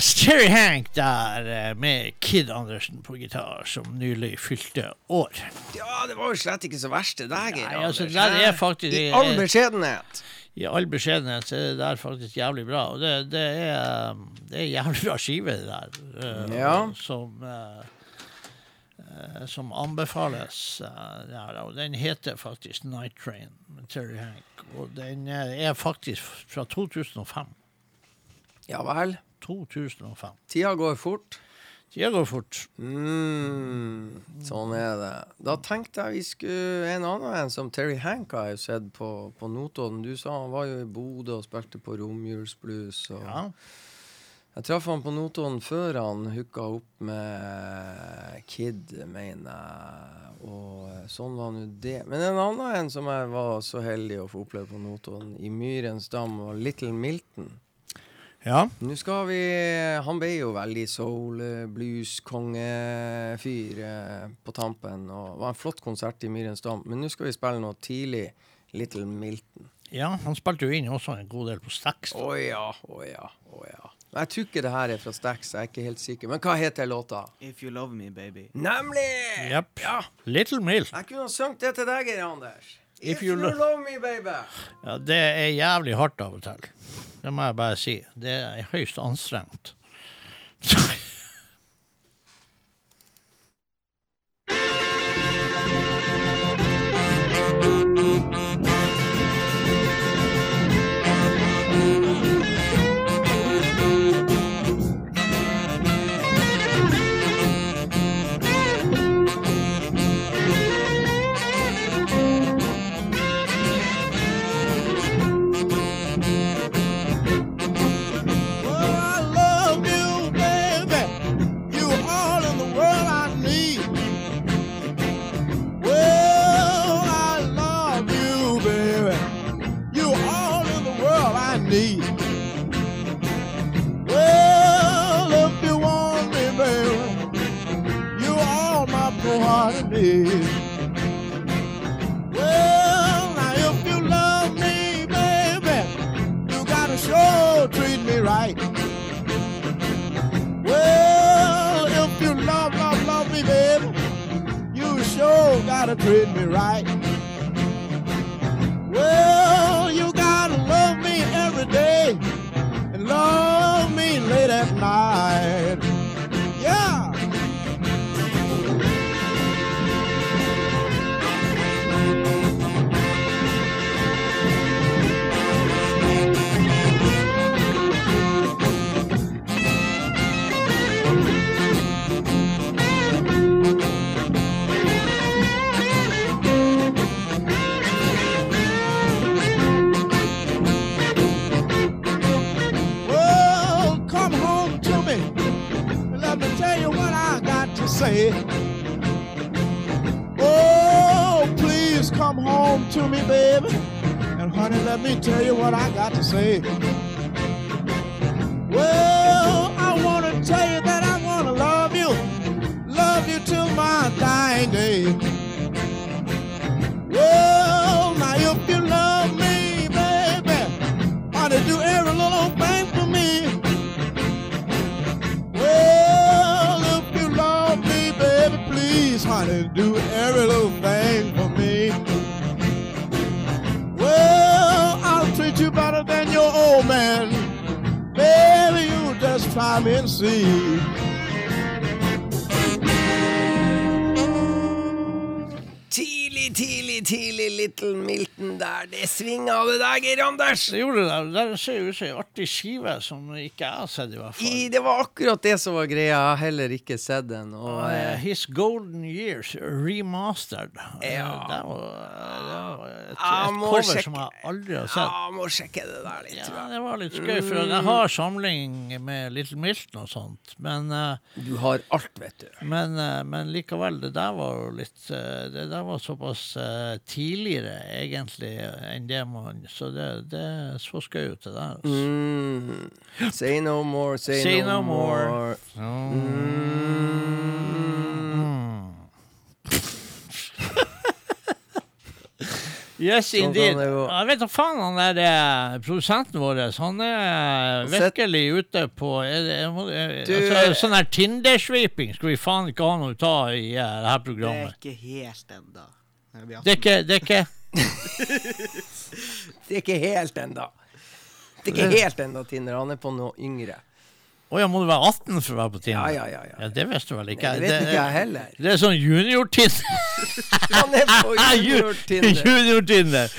Yes, Cherry Hank der eh, med Kid Andersen på gitar, som nylig fylte år. Ja, det var jo slett ikke så verst, det der, Geir altså, Anders, er I all beskjedenhet. I all beskjedenhet er det der faktisk jævlig bra. Og det, det, er, det er jævlig bra skive, det der. eh, Ja. Som, eh, som anbefales. der, og den heter faktisk Night Train med Terry Hank. Og den er faktisk fra 2005. Ja vel. 2005. Tida går fort. Tida går fort. Mm, sånn er det. Da tenkte jeg vi skulle En annen en som Terry Hank har jeg sett på, på Notodden. Du sa han var jo i Bodø og spilte på romjulsblues. Og Ja. Jeg traff han på Notodden før han hooka opp med Kid, mener jeg. Og sånn var nå det. Men en annen en som jeg var så heldig å få oppleve på Notodden, i Myrens dam, var Little Milton. Ja. Nå skal vi Han ble jo veldig soul, blues, kongefyr eh, på tampen. Og det var en flott konsert i Myrens dam. Men nå skal vi spille noe tidlig. Little Milton. ja, han spilte jo inn også en god del på Stax. Å ja, å ja, å ja. Jeg tror ikke det her er fra Stax, jeg er ikke helt sikker. Men hva heter låta? If you love me, baby. Nemlig! Yep. Ja, Little Milton. jeg kunne ha sunget det til deg, Anders. If If, you you, love me, baby. Ja, det er jævlig hardt av og til. Det må jeg bare si. Det er høyst anstrengt. Gotta treat me right. Well, you gotta love me every day and love me late at night. Say. Oh, please come home to me, baby. And honey, let me tell you what I got to say. Well, I want to tell you that I want to love you. Love you till my dying day. You just try me and see. Little Milton der. Det svinga det der, Geir Anders. Det gjorde det. Der ser jo ut som ei artig skive som ikke jeg har sett, i hvert fall. I, det var akkurat det som var greia. Jeg har heller ikke sett den. Og, eh, His Golden Years Remastered. Eh, Ja. Det var, det var et, et cover sjekke- som jeg aldri har sett. jeg må sjekke det der litt. Ja, det var litt skøy, for jeg har samling med Little Milton og sånt. Men, uh, Du har alt, vet du. men, uh, men likevel, det der var jo litt Det der var såpass eh, tidligere, egentlig, enn det man Så det, det så skøy ut, det der. Altså. Mm. Say no more, say, Say no, no more. more. Mm. Yes, Sånn indeed. Jeg vet da faen, han der eh, produsenten vår, han er virkelig ute på er Du- altså, Sånn her Tinder-sweeping skal vi faen ikke ha noe ta i eh, det her programmet. Det er ikke helt enda. Det er ikke, det er ikke Det er ikke helt enda. Det er ikke helt enda, Tinder. Han er på noe yngre. Å ja, må du være 18 for å være på Tinder? ja, ja. ja. Ja, det visste du vel ikke? Det vet ikke jeg heller. det er sånn junior-Tinder. Han er på junior-Tinder. Junior-Tinder.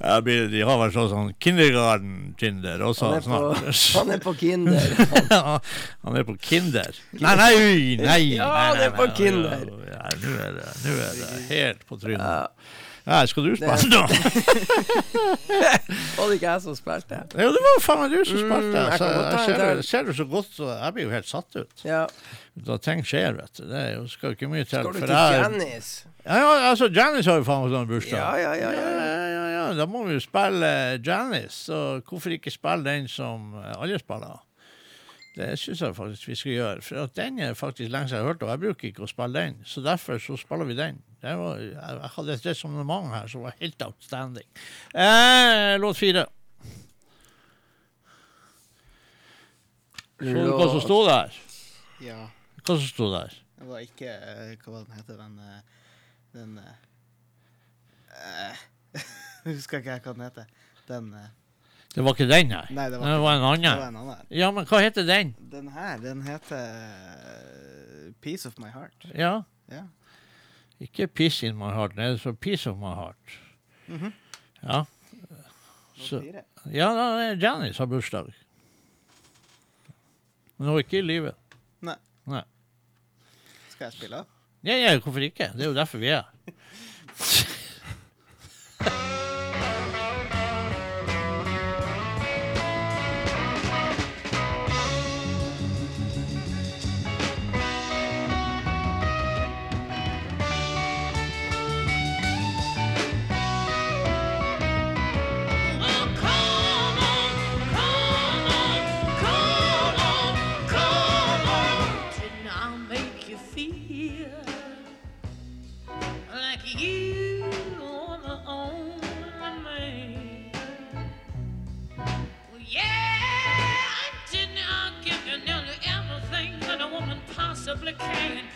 Ja, blir- de har vel sånn, sånn kindergarten-Tinder også Han er på, han er på Kinder. Han er på Kinder. Nei, nei, nei! nei, nei, han er nei, på nei, Kinder. Ja, Nå er, det- nå er det helt på trynet. Ja. Ja, skal du spille nå? Var det ikke jeg som spilte? Jo, det var faen meg du som Mm, spilte. jeg Så ta jeg ser, del. ser du så godt, så jeg blir jo helt satt ut. Ja. Da ting skjer, vet du. Det skal jo ikke mye til. Skal du til jeg- Janice? Ja, ja, altså, Janice har jo faen meg sånn bursdag. Ja, ja, ja. ja. ja, ja, ja. Da må vi jo spille Janice, så hvorfor ikke spille den som alle spiller? Det syns jeg faktisk vi skal gjøre, for den er faktisk lenge siden jeg har hørt, og jeg bruker ikke å spille den. Så derfor så spiller vi den. Det var, jeg, hadde et resonnement her som var helt outstanding. Eh, låt fire. Så du hva som sto der? Ja. Hva som sto der? Det var ikke eh, Hva var den heter den eh, Den uh, Husker ikke jeg hva den heter. Den eh, Det var ikke den her. Nei, det var, Det var en. Det var en annen. Ja, men hva heter den? Den her, den heter «Peace Piece of my heart. Ja, Ja. ikke «Peace in my heart, nei, det står Piece of my heart. Mhm. Ja. Låt Så, ja, Janice har bursdag. Men hun er ikke i live. Nei. Nei. Skal jeg spille? Ja, ja, hvorfor ikke? Det er jo derfor vi er her. complicated.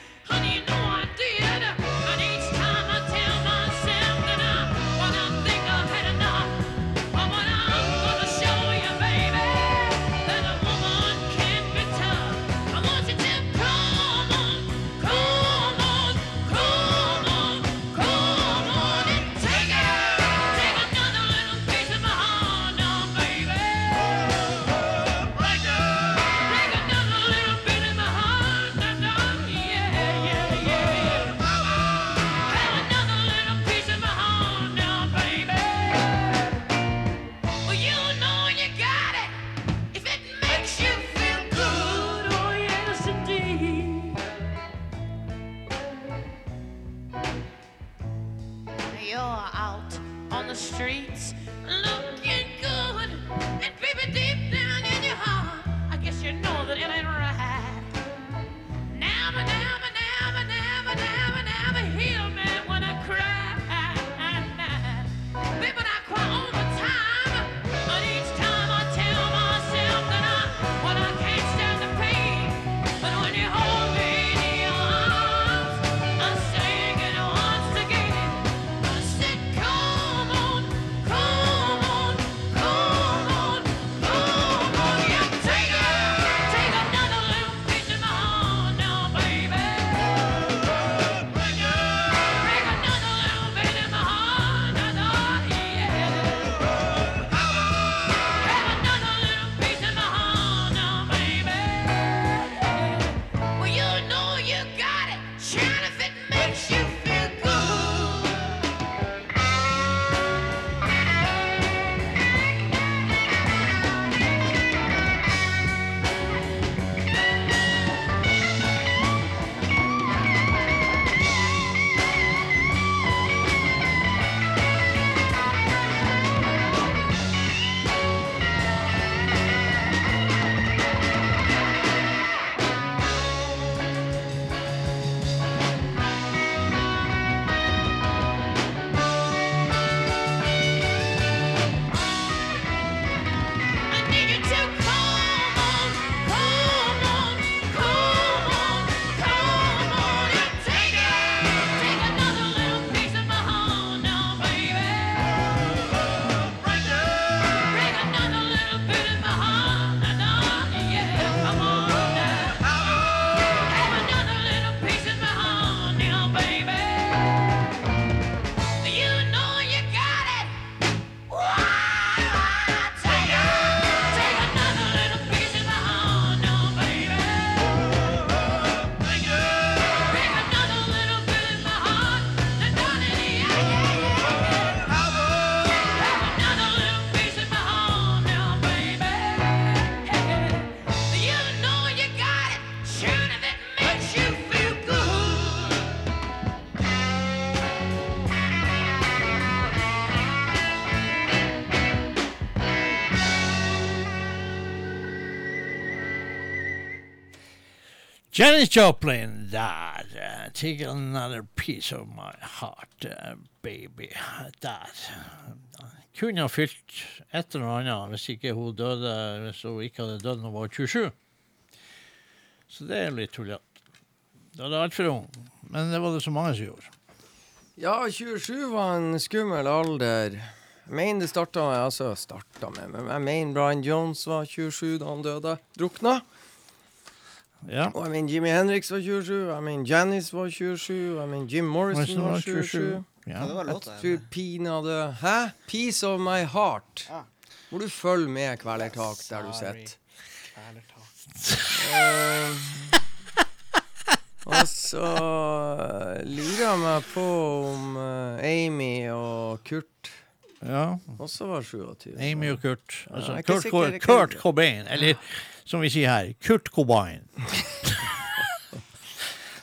Janis Joplin der. eh, Take another piece of my heart, eh, baby. Der. Kunne ha fylt et eller annet hvis ikke hun døde Hvis hun ikke hadde dødd da hun var 27. Så det er litt tullete. Da er det altfor ung. Men det var det så mange som gjorde. Ja, 27 var en skummel alder. Jeg mener det starta med Altså, starta med Men jeg mener Brian Jones var 27 da han døde. Drukna. Ja. Og jeg mener Jimmy Henriks var 27. Jeg mener Janice var 27. Jeg mener Jim Morrison Morrison var var 27. Ja. Det var Jeg tror pinadø Hæ? Peace of my heart. Ja. Må du følge med Kvelertak der du sitter. Eh, og så lurer jeg meg på om eh, Amy og Kurt ja. også var 27. Amy og Kurt. Altså, Kurt, ikke Kurt. Cobain. Eller som vi sier her, Kurt Cobain.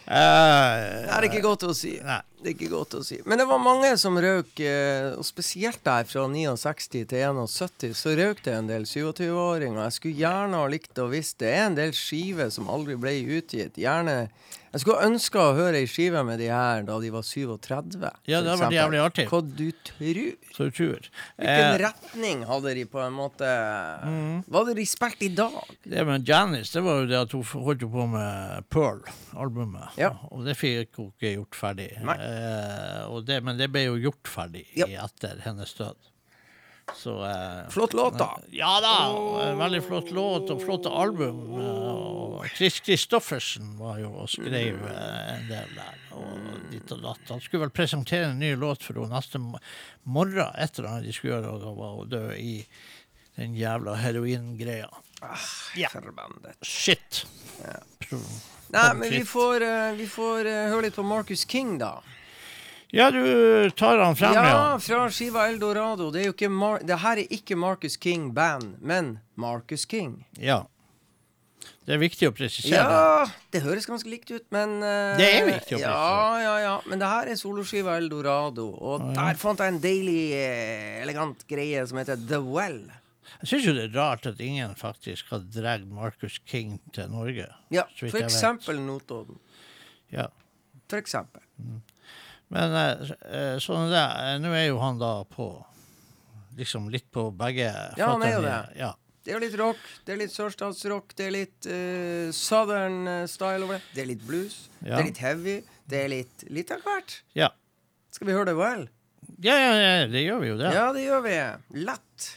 Uh, Det er ikke godt å si. Nei. Det er ikke godt å si. Men det var mange som røk, eh, og spesielt der fra 69 til 71, så røk det en del 27-åringer. Jeg skulle gjerne ha likt å visst det er en del skiver som aldri ble utgitt. Gjerne Jeg skulle ønske å høre ei skive med de her da de var 37. Ja, det hadde vært jævlig artig. Hva du tror? Så du tror. Hvilken Eh, retning hadde de på en måte Mm. Var det respekt i dag? det med Janis, det var jo det at hun holdt på med Pearl-albumet. Ja. Og det fikk hun ikke gjort ferdig. Eh, og det, men det ble jo gjort ferdig Ja. etter hennes død. Så eh, Flott låt, da. Ja da! Veldig flott låt og flotte album. eh, Og Chris Christoffersen var jo og skrev eh, en del der. Og ditt og datt. Han skulle vel presentere en ny låt for henne neste morgen. etter at de skulle gjøre, og var hun død i den jævla heroingreia. Ja. Forbandet. Shit! Ja. Nei, men vi får, uh, vi får uh, høre litt på Marcus King, da. Ja, du tar han frem, Ja, ja. fra skiva Eldorado. Det, er jo ikke Mar det her er ikke Marcus King Band, men Marcus King. ja. Det er viktig å presisere. Ja, det høres ganske likt ut, men uh, Det er viktig å presisere. Ja, ja, ja. Men det her er soloskiva Eldorado, og der fant jeg en deilig, eh, elegant greie som heter The Well. Jeg syns jo det er rart at ingen faktisk har dratt Marcus King til Norge. Ja, for eksempel Notodden. Ja. For eksempel. Men eh, eh, sånn det. Eh, Nå er jo han da på Liksom litt på begge Ja, han er jo det. Ja. Det er litt rock, det er litt sørstatsrock, det er litt uh, southern style over det. Det er litt blues, det er litt heavy, det er litt litt av hvert. Ja. Skal vi høre det vel? Ja, ja, ja, det gjør vi jo det. Ja, det gjør vi. Lett.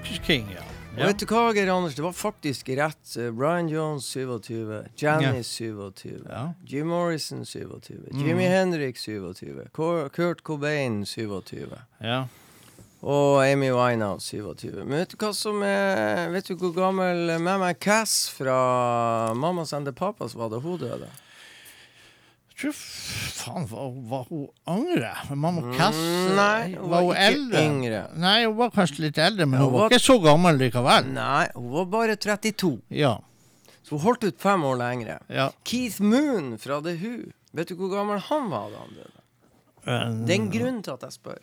Marcus King, ja. Og vet du hva, Geir Anders? Det var faktisk rett. Eh, Brian Jones 27, Janis 27, Ja. Jim Morrison 27, Jimmy Hendrix 27, Kurt Cobain 27 ja. og Amy Winehouse 27. Men vet du hva som er Vet du hvor gammel Mamma Cass fra Mamas and the Papas var da hun døde? Jeg tror f- faen, var, var hun yngre? Mamma Cass Mm, nei, hun var hun ikke eldre? yngre. Nei, hun var kanskje litt eldre, men hun hun var var- ikke så gammel likevel. Nei, hun var bare 32. Ja. Så hun holdt ut fem år lengre. ja. Keith Moon fra The Who. Vet du hvor gammel han var da han døde? Det er en grunn til at jeg spør.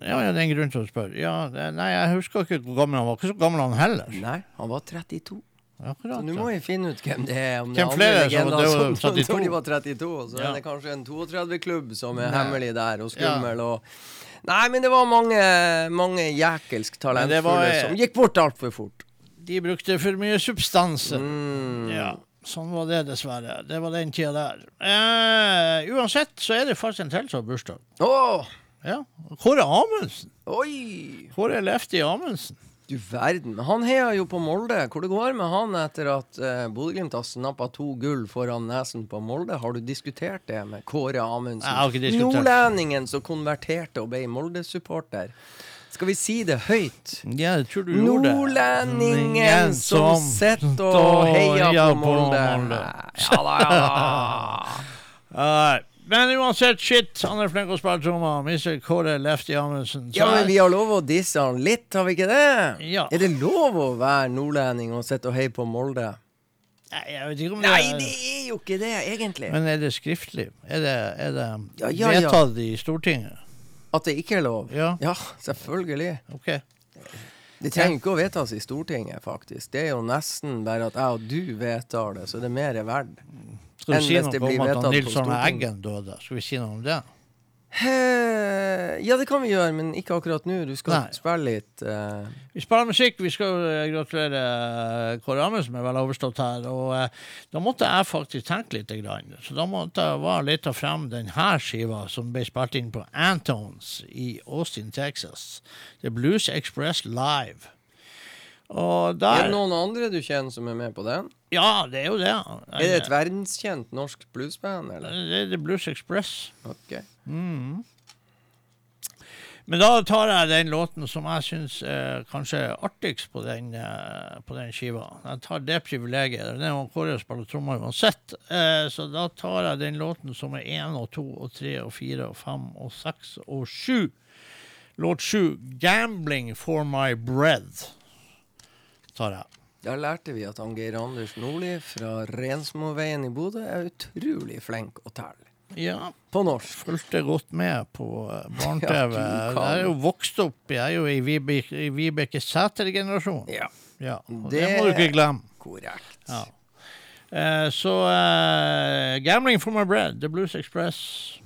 Ja, ja, det er en grunn til å spørre. Ja, nei, jeg husker ikke hvor gammel han var. Ikke så gammel han heller. Nei, han var 32. Akkurat. Så nå må vi finne ut hvem det er. Om Hvem det er andre legender som som, når de var 32. Og så Ja. er det kanskje en 32-klubb som er Nei. hemmelig der, og Ja. skummel. Og Nei, men det var mange, mange jækelsk talentfulle var- som gikk bort altfor fort. De brukte for mye substanse. Mm. Ja, sånn var det dessverre. Det var den tida der. Eh, uansett så er det faktisk en til som har bursdag. Oh. Ja. Kåre Amundsen. Oi! Kåre Lefty Amundsen. Du verden. Han heier jo på Molde. Hvor det går med han etter at uh, Bodø-Glimt har snappa to gull foran nesen på Molde? Har du diskutert det med Kåre Amundsen? Nordlendingen som konverterte og ble Molde-supporter. Skal vi si det høyt? Ja, jeg tror du gjorde det. Nordlendingen som sitter og heier på Molde. Ja da, ja da. Men uansett, shit, han er flink å spille trommer. Mr. Kåre Lefty Amundsen. Så Ja, men vi har lov å disse han litt, har vi ikke det? Ja. Er det lov å være nordlending og sitte og heie på Molde? Nei, jeg vet ikke om det Nei, det er jo ikke det, egentlig. Men er det skriftlig? Er det, er det Ja, ja, ja. vedtatt i Stortinget? At det ikke er lov? Ja. selvfølgelig. OK. Det trenger ikke å vedtas i Stortinget, faktisk. Det er jo nesten bare at jeg og du vedtar det, så det er mer verdt. Skal du si noe om at Nils Arne Eggen døde? Skal vi si noe om det? He, Ja, det kan vi gjøre, men ikke akkurat nå. Du skal Nei. spille litt uh... Vi spiller musikk. Vi skal eh, gratulere eh, Kåre Amundsen, som er vel overstått her. Og eh, da måtte jeg faktisk tenke litt. Grann. Så da måtte jeg bare lete frem denne skiva som ble spilt inn på Antones i Austin, Texas. The Blues Express Live. Og Er det noen andre du kjenner som er med på den? Ja, det er jo det. Er det et verdenskjent norsk bluesband, eller? Det er The Blues Express. Ok. Men da tar jeg den låten som jeg syns er kanskje artigst på den, eh, på den skiva. Jeg tar det privilegiet. Det er jo Kåre spiller trommer uansett. Eh, Så da tar jeg den låten som er én og to og tre og fire og fem og seks og sju. Låt sju, 'Gambling for my bread', tar jeg. Da lærte vi at Geir Anders Nordli fra Rensmoveien i Bodø er utrolig flink å telle. Ja, På norsk. fulgte godt med på eh, barne-TV. ja, jeg er jo vokst opp, jeg er jo i Vibeke, Vibeke Sæter-generasjonen. Ja, Ja, det, Det- må du ikke glemme. korrekt. Ja. Eh, så eh, 'Gambling for my bread', The Blues Express.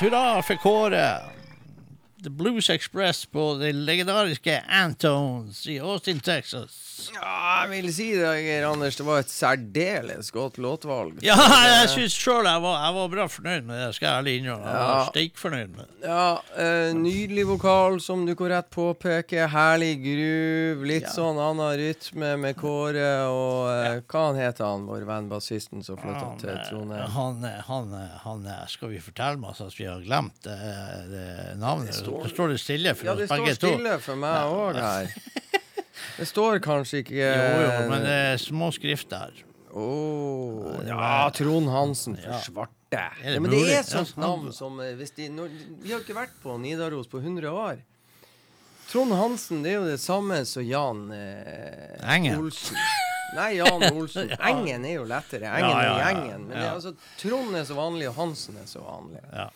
Hurra for Kåre! The Blues Express på det legendariske Antones i Austin, Texas. Ja, jeg vil si det, Geir Anders. Det var et særdeles godt låtvalg. Ja, jeg syns sjøl jeg, jeg var bra fornøyd med det. skal jeg ærlig innrømme. Jeg var Ja. steikfornøyd med det. Ja, uh, Nydelig vokal, som du korrekt påpeker. Herlig groove. Litt Ja. sånn annen rytme med Kåre. Og eh, hva han heter han, vår venn bassisten som flytta til eh, Trondheim? han, eh, han, eh, han eh, Skal vi fortelle masse at vi har glemt det, det navnet? Det står- står, det stille for Ja, det oss begge står to. stille for meg òg her. Det står kanskje ikke Jo, jo, men det er små skrift der. Åh, ja, Trond Hansen for Ja. svarte. Det Ja, men det er er sånt navn som eh, hvis de, når, Vi har ikke vært på Nidaros på 100 år. Trond Hansen det er jo det samme som Jan eh, Engen. Olsen. Nei, Jan Olsen. Engen er jo lettere. Engen Ja, ja, er ja. gjengen. Men det, altså, Trond er så vanlig, og Hansen er så vanlig. Ja.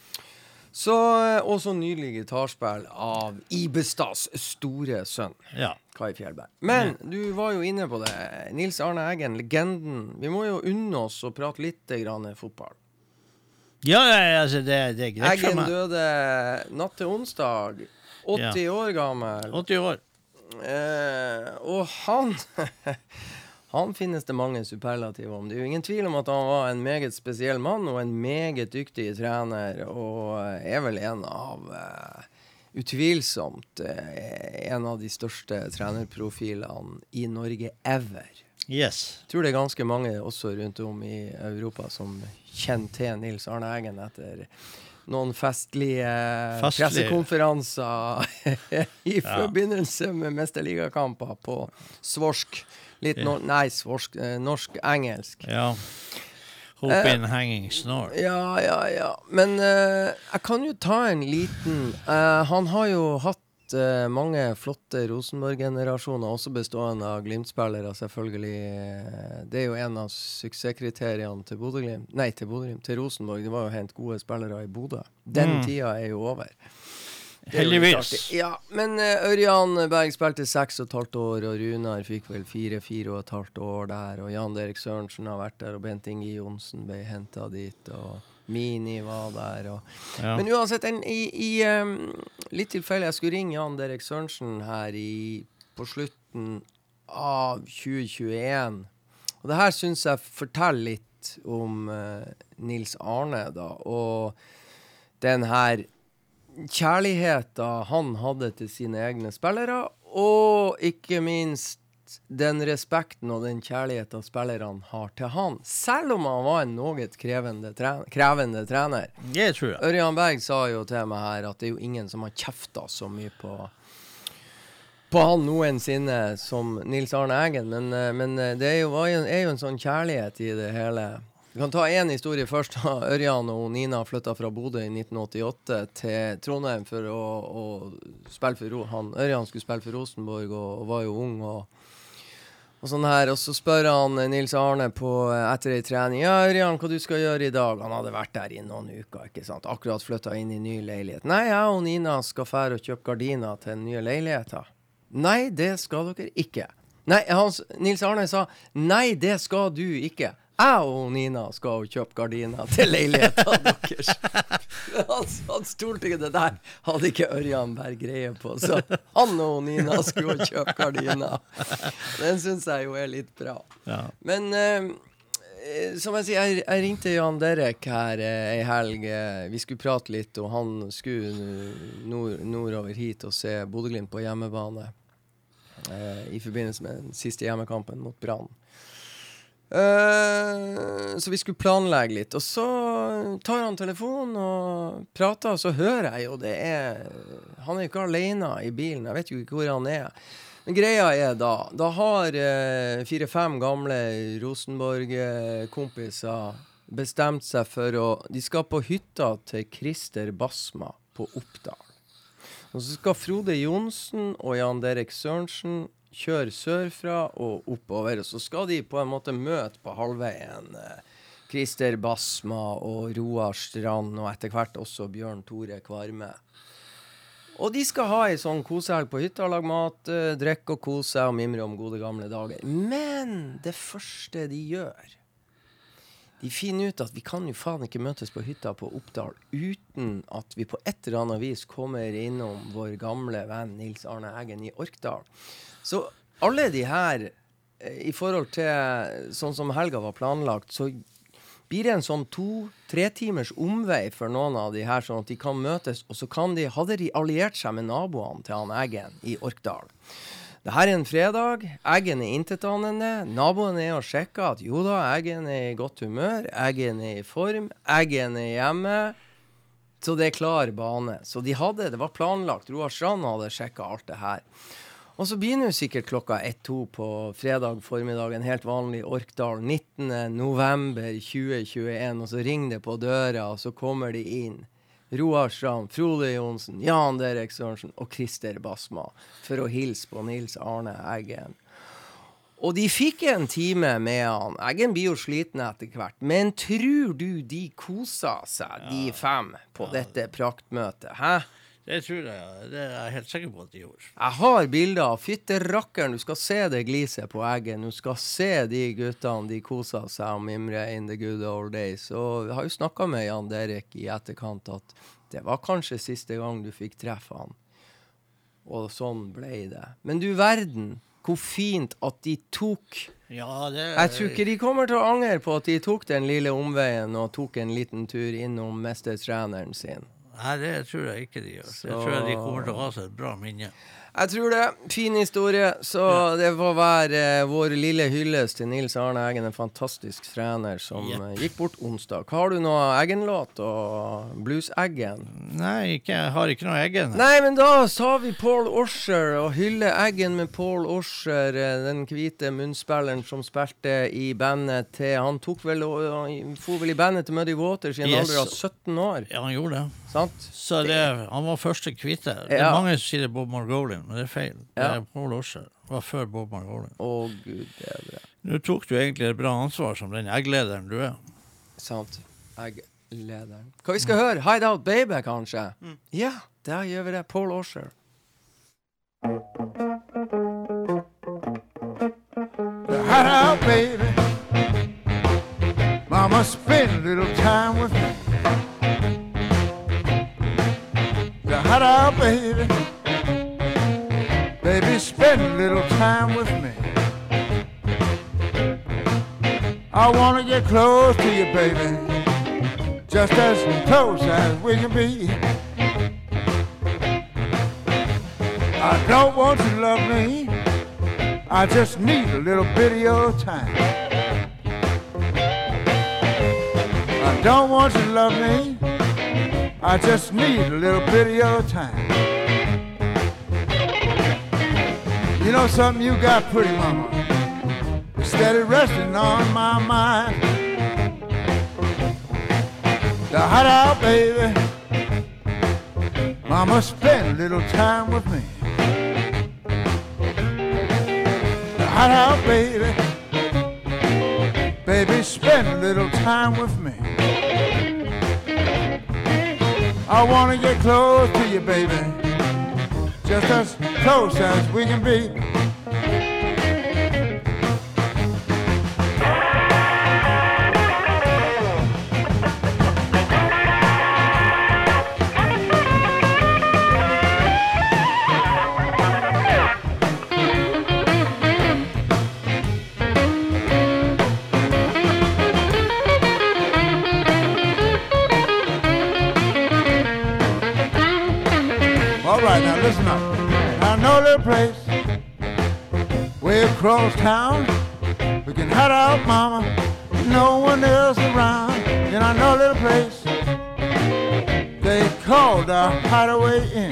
Så, også og så nydelig gitarspill av Ibestads store sønn. ja. Kai Fjellberg. Men du var jo inne på det. Nils Arne Eggen, legenden. Vi må jo unne oss å prate litt grann fotball. Ja, ja, ja, altså, det, det er greit for Eggen døde natt til onsdag. 80 år gammel. 80 år. Eh, og han Han finnes det mange superlativer om. Det er jo ingen tvil om at han var en meget spesiell mann og en meget dyktig trener, og er vel en av uh, Utvilsomt uh, en av de største trenerprofilene i Norge ever. Yes. Jeg tror det er ganske mange også rundt om i Europa som kjenner til Nils Arne Eggen etter noen festlige Festlige. pressekonferanser i forbindelse med mesterligakamper på svorsk. Litt no nei, svorsk, eh, norsk-engelsk. Ja. Hope in hanging snore. Ja, ja, ja. Men eh, jeg kan jo ta en liten eh, Han har jo hatt eh, mange flotte Rosenborg-generasjoner, også bestående av Glimt-spillere, selvfølgelig. Eh, Det er jo en av suksesskriteriene til Bodø-Glimt. Nei, til Bodø-Glimt. Til Rosenborg. Det var jo å hente gode spillere i Bodø. Den Mm. tida er jo over. Heldigvis. Ja, men eh, Ørjan Berg spilte seks og et halvt år, og Runar fikk vel fire-fire og et halvt år der. Og Jan Erik Sørensen har vært der, og Bent Inge Johnsen ble henta dit. Og Mini var der. Og. Ja. Men uansett, en, i, i um, litt tilfeldig Jeg skulle ringe Jan Derek Sørensen her i, på slutten av 2021. Og det her syns jeg forteller litt om uh, Nils Arne, da. Og den her kjærligheten han hadde til sine egne spillere, og ikke minst den respekten og den kjærligheten spillerne har til han. Selv om han var en noe krevende, tre krevende trener. Det tror jeg. Ørjan Berg sa jo til meg her at det er jo ingen som har kjefta så mye på på han noensinne som Nils Arne Eggen, men, eh, men eh, det er jo- er jo en sånn kjærlighet i det hele. Vi kan ta én historie først. Ørjan og Nina flytta fra Bodø i 1988 til Trondheim for å, å spille for han, Ørjan skulle spille for Rosenborg og, og var jo ung. og og sånn her, og så spør han eh, Nils Arne på, eh, etter ei trening Ja, Ørjan, hva du skal gjøre i dag? Han hadde vært der i noen uker. ikke sant? Akkurat flytta inn i ny leilighet. Nei, jeg og Nina skal fære og kjøpe gardiner til den nye leiligheta. Nei, det skal dere ikke. Nei, hans, Nils Arne sa nei, det skal du ikke. Jeg og Nina skal kjøpe gardiner til leiligheta deres. Han, han stolte ikke det der. Hadde ikke Ørjan Berg greie på. Så han og Nina skulle kjøpe gardiner. Den syns jeg jo er litt bra. Ja. Men eh, eh, som jeg sier, jeg, jeg ringte Jan Derek her eh, ei helg. Eh, vi skulle prate litt, og han skulle nord, nordover hit og se Bodø-Glimt på hjemmebane. Eh, I forbindelse med den siste hjemmekampen mot Brann. Eh, så vi skulle planlegge litt. Og så tar han telefonen og prater, og så hører jeg jo det er Han er jo ikke alene i bilen, jeg vet jo ikke hvor han er. Men greia er da Da har eh, fire-fem gamle Rosenborg-kompiser bestemt seg for å De skal på hytta til Christer Basma på Oppdal. Og så skal Frode Johnsen og Jan Derek Sørensen kjøre sørfra og oppover. Og så skal de på en måte møte på halvveien eh, Christer Basma og Roar Strand, og etter hvert også Bjørn Tore Kvarme. Og de skal ha ei sånn kosehelg på hytta, lage mat, eh, drikke og kose seg og mimre om gode gamle dager. Men det første de gjør De finner ut at vi kan jo faen ikke møtes på hytta på Oppdal uten at vi på et eller annet vis kommer innom vår gamle venn Nils Arne Eggen i Orkdal. Så alle de her, eh, i forhold til sånn som helga var planlagt, så blir det en sånn to-tre timers omvei for noen av de her, sånn at de kan møtes. Og så kan de, hadde de alliert seg med naboene til han Eggen i Orkdal. Det her er en fredag. Eggen er intetanende. Naboen er og sjekker at jo da, Eggen er i godt humør. Eggen er i form. Eggen er hjemme. Så det er klar bane. Så de hadde, det var planlagt. Roar Strand hadde sjekka alt det her. Og så begynner jo sikkert klokka 1-2 på fredag formiddag, en helt vanlig Orkdal. 19.11.2021, og så ringer det på døra, og så kommer de inn. Roar Strand, Frode Johnsen, Jan Derek Sørensen og Christer Basma for å hilse på Nils Arne Eggen. Og de fikk en time med han. Eggen blir jo sliten etter hvert. Men tror du de kosa seg, de fem, på dette praktmøtet? Hæ? Det tror jeg. Det er jeg helt sikker på at de gjorde. Jeg har bilder. Fytte rakkeren, du skal se det gliset på Eggen. Du skal se de guttene, de koser seg og mimrer in the good old days. Og jeg har jo snakka med Jan Derek i etterkant at det var kanskje siste gang du fikk treffe han. Og sånn ble det. Men du verden, hvor fint at de tok Ja, det Jeg tror ikke de kommer til å angre på at de tok den lille omveien og tok en liten tur innom mestertreneren sin. Nei, det tror jeg ikke de gjør. Det Jeg tror de kommer til å ha seg et bra minne. Jeg tror det. Fin historie. Så det får være eh, vår lille hyllest til Nils Arne Eggen, en fantastisk trener som yep. eh, gikk bort onsdag. Har du noe Eggen-låt og Blues-Eggen? Nei, ikke, jeg har ikke noe Eggen. Nei, men da sa vi Paul Osher og hylle Eggen med Paul Osher, eh, den hvite munnspilleren som spilte i bandet til Han tok vel og for vel i bandet til Muddy Waters i en Yes. alder av 17 år, Ja, han gjorde det. sant? Så det, han var første hvite. Det Ja. mange som sier Bob Margolin, men det er feil. Det er Paul Osher. Det var før Bob Margolin. Å, gud bedre. Nå tok du egentlig et bra ansvar som den egglederen du er. Sant. Egglederen. Hva vi skal høre? Hide Out Baby, kanskje? Ja, der gjør vi det. Paul Osher. Hide out, baby. Mama, spend a little time with me. The hot out, baby. Spend a little time with me. I wanna get close to you, baby. Just as close as we can be. I don't want you to love me. I just need a little bit of your time. I don't want you to love me. I just need a little bit of your time. You know something you got, pretty mama? Steady resting on my mind. The hot out, baby. Mama, spend a little time with me. hot out, baby. Baby, spend a little time with me. I wanna get close to you, baby. Just as close as we can be. Across town. We can hide out, mama. No one else around. And I know a little place they call the Hideaway Inn.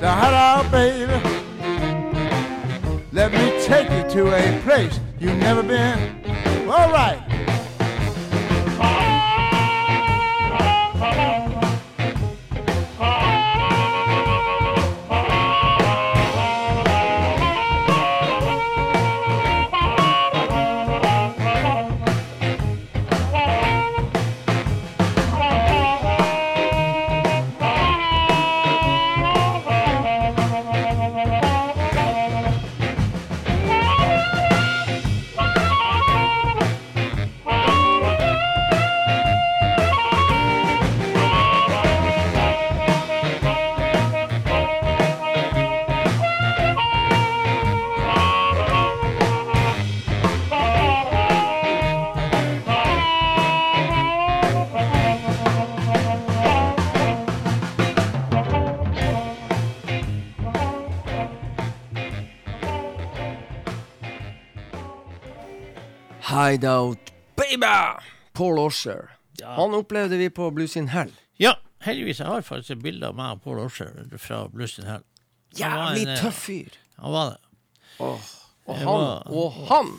The hideout, baby. Let me take you to a place you've never been. All right. Hideout Baby! Paul Osher. Ja. Han opplevde vi på Blues in Hell. Ja, heldigvis. Jeg har faktisk et bilde av meg og Paul Osher fra Blues in Hell. Jævlig en, eh, tøff fyr. Han var det. Og han, var- og han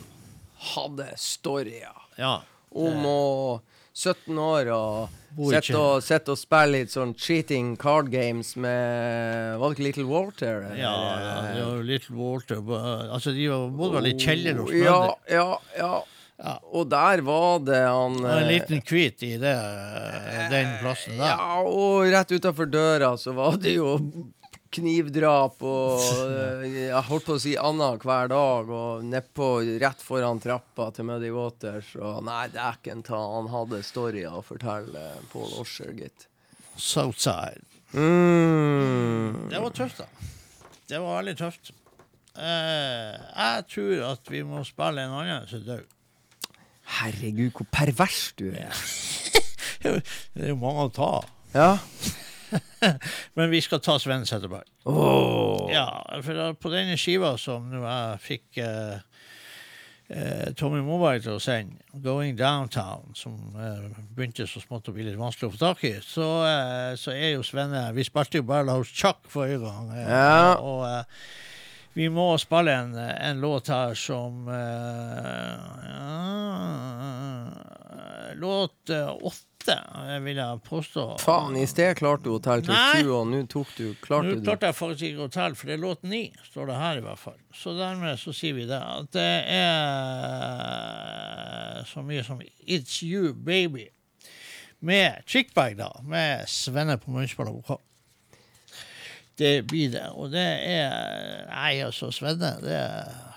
hadde storyer Ja. om å 17 år og sitte og, og spille litt sånn cheating card games med Var det ikke Little Walter? eller? Ja, ja, Little Walter Altså, de var bodde vel i kjeller hos Ja, ja, ja. Ja. Og der var det han Det var en eh, liten kvit i det, eh, den plassen der. Ja, og rett utafor døra så var det jo knivdrap og eh, Jeg holdt på å si anna hver dag, og nedpå rett foran trappa til Muddy Waters. Og nei, dæken ta, han hadde storyer å fortelle, Paul Osher, gitt. Southside. Mm. Det var tøft, da. Det var veldig tøft. Uh, jeg tror at vi må spille en annen som død. Herregud, hvor pervers du er. Det er jo mange å ta. Ja. Men vi skal ta Sven Setterberg. Åh. Ja, for på denne skiva som nå jeg fikk eh, eh, Tommy Moberg til å sende, 'Going Downtown', som eh, begynte så smått å bli litt vanskelig å få tak i, så, eh, så er jo Svenne Vi spilte jo bare hos Chuck forrige gang. Ja. Og eh, vi må spille en, en låt her som ja, Låt eh, åtte, eh, vil jeg påstå. Faen, i sted klarte du å telle til sju, og nå tok du Klarte Nå klarte jeg faktisk ikke å telle, for det er låt ni, står det her i hvert fall. Så dermed så sier vi det. At det er så mye som It's You Baby. Med Chickbag, da. Med Svenne på munnspill og vokal. Det blir det. Og det er Nei, altså, Svenne, det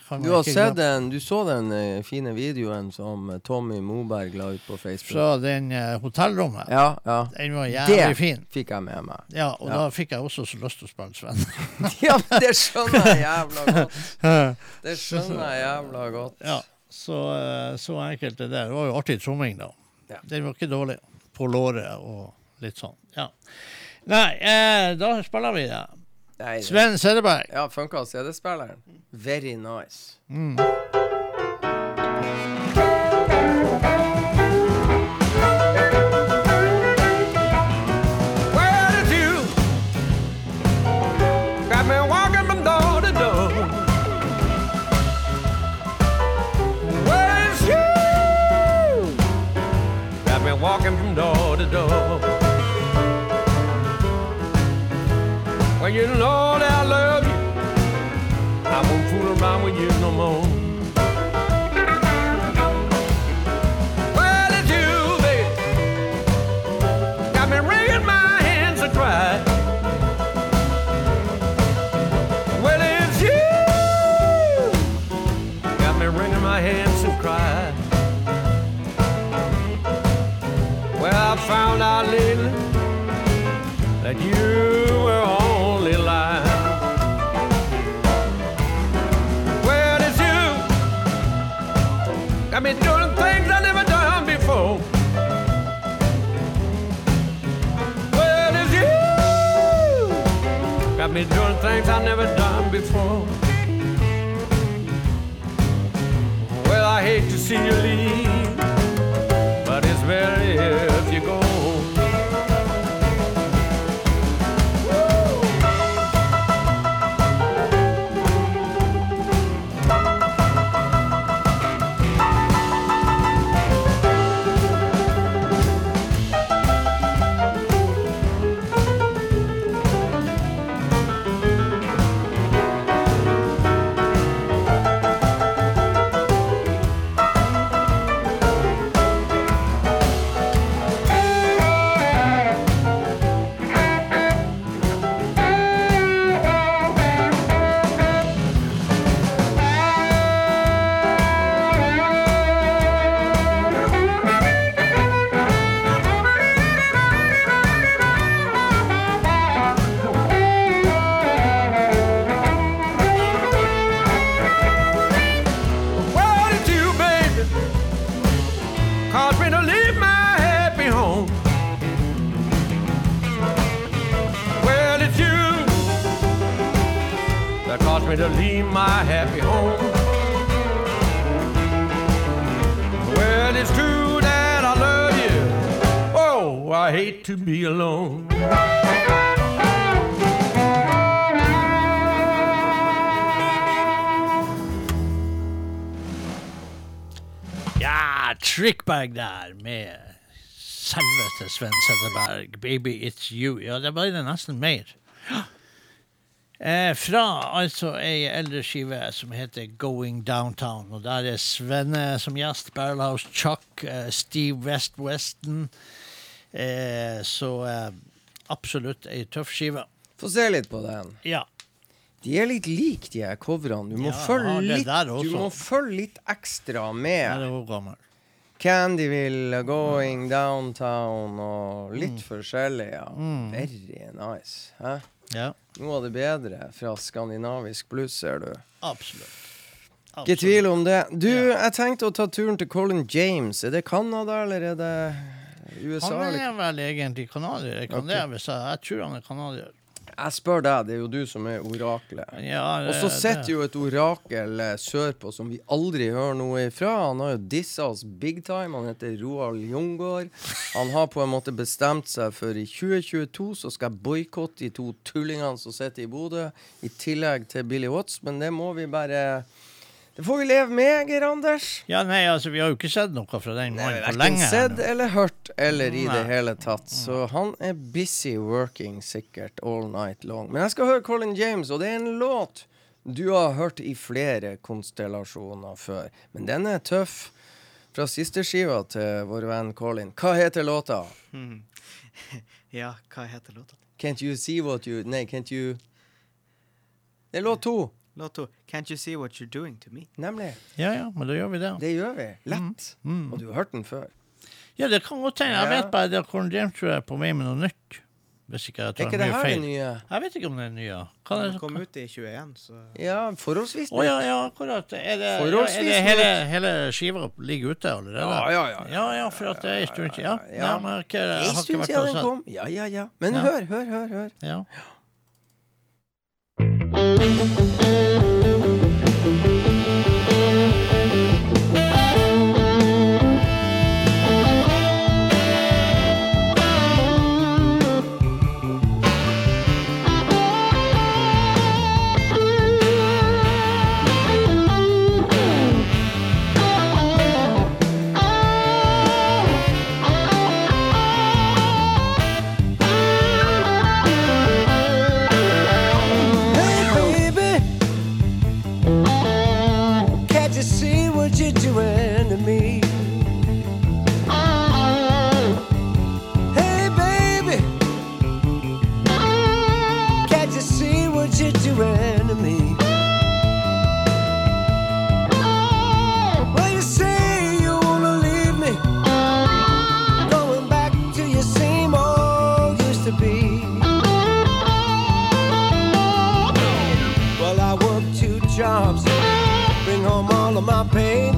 kan Du har ikke sett glemme. den, du så den eh, fine videoen som eh, Tommy Moberg la ut på Facebook? Fra den eh, hotellrommet. Ja, ja. Den var jævlig Det fin. fikk jeg med meg. Ja, og Ja. da fikk jeg også så lyst til å spille Svenne. Ja, det skjønner jeg jævla godt. Det skjønner jeg jævla godt. Ja, så, eh, så enkelt er det. Det var jo artig tromming, da. Ja. Den var ikke dårlig. På låret og litt sånn. Ja. Nei, eh, da spiller vi det. Nei, det- Sven Sederberg. Ja, funka CD-spilleren. Very nice. Where before. Well, I hate to see you leave, to be alone. Ja, Trickbag der med selveste Sven Setteberg. 'Baby It's You'. Ja, det ble det nesten mer. Eh, fra altså ei eldre skive som heter 'Going Downtown'. Og der er Svenne som gjest. Barrelhouse Chuck, eh, Steve West Weston. Eh, så eh, absolutt ei tøff skive. Få se litt på den. Ja. De er litt like, de her coverne. Du må, Ja, følge, litt, du må følge litt ekstra med. er. Candyville, Going Downtown og litt Mm. forskjellig. Ja. Very nice. Hæ? Ja, Noe av det bedre fra skandinavisk blues, ser du. absolutt. Ikke tvil om det. Du, jeg tenkte å ta turen til Colin James. Er det Canada, eller er det USA? Han er vel egentlig canadier. Jeg, kan okay. jeg, tror han er canadier. Jeg spør deg, det er jo du som er oraklet. Ja, Og så sitter jo et orakel eh, sørpå som vi aldri hører noe ifra. Han har jo dissa oss big time. Han heter Roald Jungård. Han har på en måte bestemt seg for i 2022 så skal jeg boikotte de to tullingene som sitter i Bodø, i tillegg til Billy Watts. Men det må vi bare Det får vi leve med, Geir Anders. Ja, nei, altså, vi har jo ikke sett noe fra den mannen på lenge. Verken sett eller hørt eller i det hele tatt. Så han er busy working sikkert all night long. Men jeg skal høre Colin James, og det er en låt du har hørt i flere konstellasjoner før. Men den er tøff. Fra siste skiva til vår venn Colin. Hva heter låta? Ja, hva heter låta? Can't you see what you Nei, can't you Det er låt to, Låt to. Can't you see what you're doing to me? nemlig. Ja, ja, men da gjør vi det. Det gjør vi. Lett. Mm. Og du har hørt den før. Ja, det kan godt hende. Jeg vet bare det at Colin James tror jeg er på vei med noe nytt. Hvis ikke jeg Er tar ikke det her feil. det nye? Jeg vet ikke om det er nye. Kan Den kom ut i 21, så Ja, forholdsvis Å ja, ja, akkurat. Er det, ja, Forholdsvis er det hele, hele skiva ligger ute allerede? Ja, ja, ja, ja. Ja, ja, for at det er en stund siden. Ja, Ja. ja, men jeg ikke, jeg har ikke vært på den sett. kom. Ja, ja, ja. Men Ja. hør, hør, hør. hør. Ja. Thank you. All of my pain.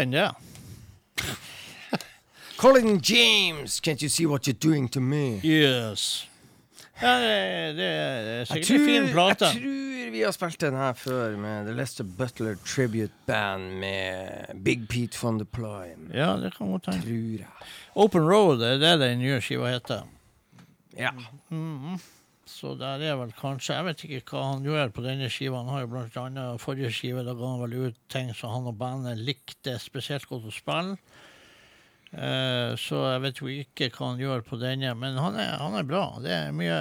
Hende, det. Colin James, can't you see what you're doing to me? Yes. Ja, det, det er sikkert sikkert en fin plate. jeg tror vi har spilt den her før med The Lester Butler Tribute Band med Big Pete von the Plime. Ja, det kan godt hende. Tror. Open Road det er det den nye skiva heter. Ja. Mhm. Så der er vel kanskje Jeg vet ikke hva han gjør på denne skiva. Han har jo blant annet forrige skive da ga han vel ut ting som han og bandet likte spesielt godt å spille. Eh, så jeg vet jo ikke hva han gjør på denne, men han er, han er bra. Det er mye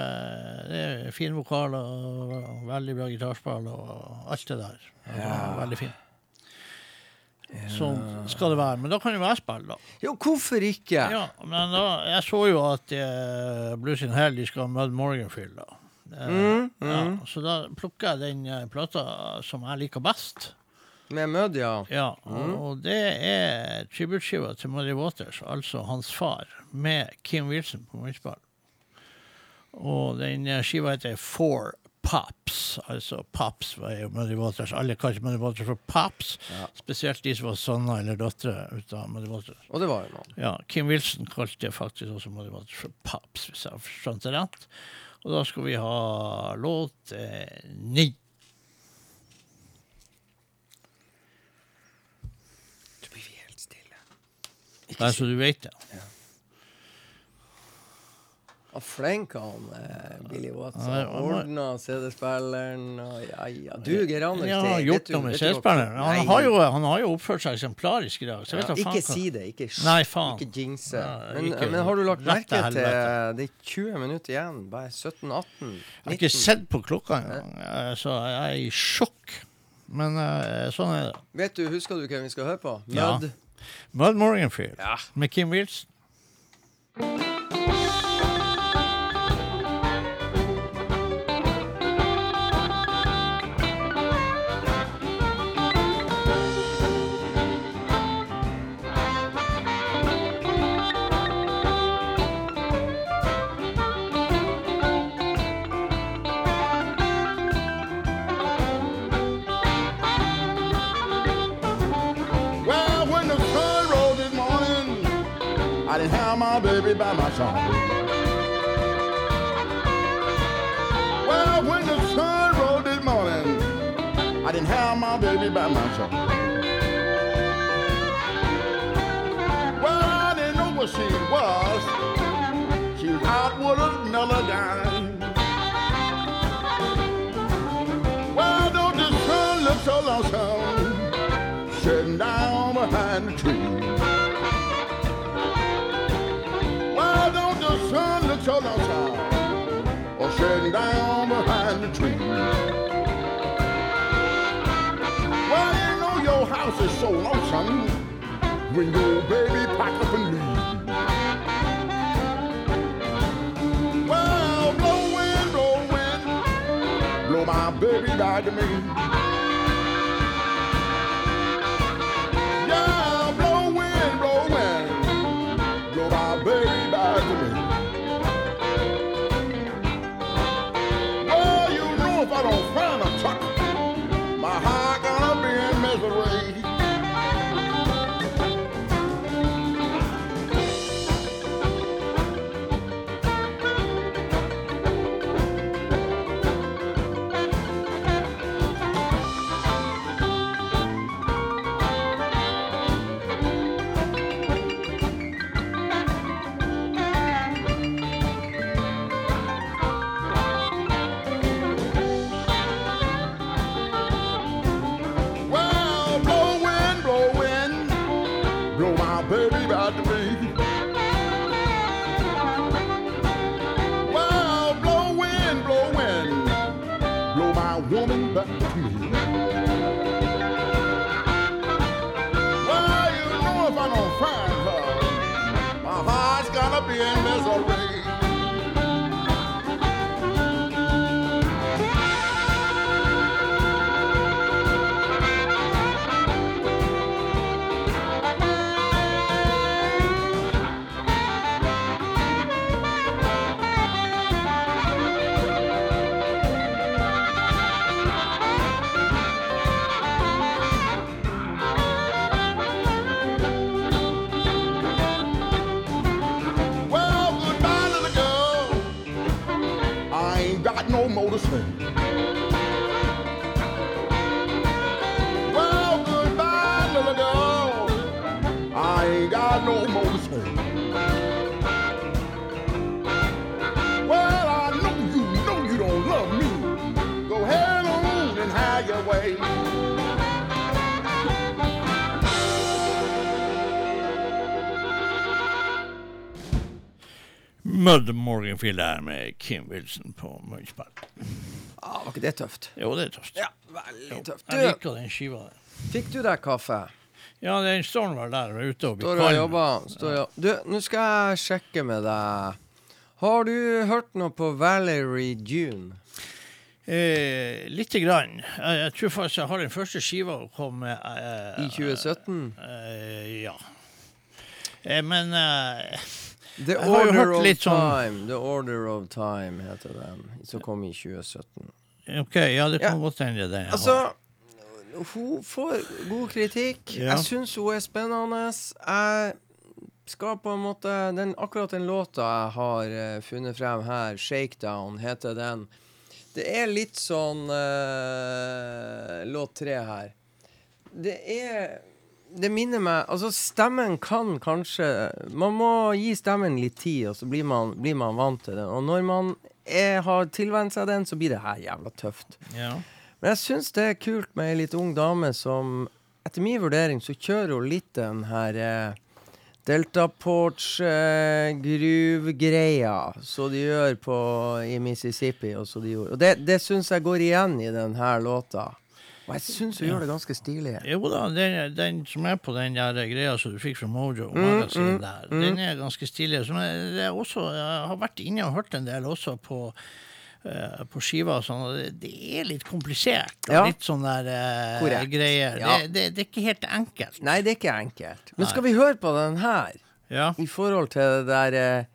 Det er fin vokal og veldig bra gitarspill og alt det der. Er Veldig fin. Sånn skal det være. Men da kan jo jeg spille, da. Jo, hvorfor ikke? Ja, men da, jeg så jo at eh, Blues in Hell de skal ha Mud Morganfield. da. Eh, Mm, Ja, mm. så da plukker jeg den eh, plata som jeg liker best. Med Mud, ja. Ja, og, og det er tributeskiva til Muddy Waters, altså hans far, med Kim Wilson på munnspill. Og den eh, skiva heter Four Pops. Altså Pops var jo Muddy Waters. Alle kalte Muddy Waters for Pops. Spesielt de som var sønner eller døtre av Muddy Waters. Og det var jo noen. Ja, Kim Wilson kalte faktisk også Muddy Waters for Pops, hvis jeg har forstått det rett. Og da skal vi ha låt eh, ni. Så blir vi helt stille. Bare så du vet det. Og flink han eh, Billy Watson. Ja, Ordna CD-spilleren og ja, ja. Du, Geir Anders, Ja, det- gjort noe med CD-spilleren. Han, han har jo oppført seg eksemplarisk i dag. Så jeg vet Ja, da faen ikke si det. Ikke, Nei, faen. ikke jinxe. Ja, men, men har du lagt merke til. Det er 20 minutter igjen. Bare 17-18. Jeg har ikke sett på klokka engang, eh, så jeg er i sjokk. Men eh, sånn er det. Vet du, Husker du hvem vi skal høre på? Ja. Mud. Mud Morganfield med Kim Wilson. Baby by my side. Well, when the sun rose this morning, I didn't have my baby by my side. Well, I didn't know what she was. She was out with another guy. Sitting down behind the tree. Well, you know your house is so lonesome when your baby pack up and leave. Well, blow wind, blow wind, blow my baby back to me. Baby back to me. Mud Morganfield her med Kim Wilson på munnspill. Ah, var ikke det tøft? Jo, det er tøft. Ja, veldig tøft. Jeg liker den skiva der. fikk du deg kaffe? Ja, den står vel der er ute og blir Står og jobber. Står og... Du, nå skal jeg sjekke med deg. Har du hørt noe på Valerie June? Eh, Lite grann. Jeg, jeg tror faktisk jeg har den første skiva å komme eh, I 2017? Eh, ja. Eh, men eh, The Jeg har jo Order hørt of litt sånn- Time. The Order of Time heter den. Som kom i 2017. OK, ja, det kan Ja. godt hende det. jeg Altså, har. hun får god kritikk. Ja. Jeg syns hun er spennende. Jeg skal på en måte den, Akkurat den låta jeg har eh, funnet frem her, 'Shakedown', heter den. Det er litt sånn eh, Låt tre her. Det er Det minner meg Altså, stemmen kan kanskje Man må gi stemmen litt tid, og så blir man, blir man vant til det. Og når man er, har tilvent seg den, så blir det her jævla tøft. Ja. Men jeg syns det er kult med ei litt ung dame som Etter min vurdering så kjører hun litt den her eh, Delta Porch eh, gruvegreia som de gjør på, i Mississippi. Og, så de og det, det syns jeg går igjen i denne låta. Og jeg syns hun gjør det ganske stilig. Jo da, den, den som er på den der greia som du fikk fra Mojo, Mm, mm, der, den er ganske stilig. Også, jeg har vært inne og hørt en del også på eh, på skiva og sånn, og det, er litt komplisert. Og Ja. Litt sånn der uh, greier. Ja. Det, det, det er ikke helt enkelt. Nei, det er ikke enkelt. Men skal vi høre på den her? Ja. I forhold til det der eh,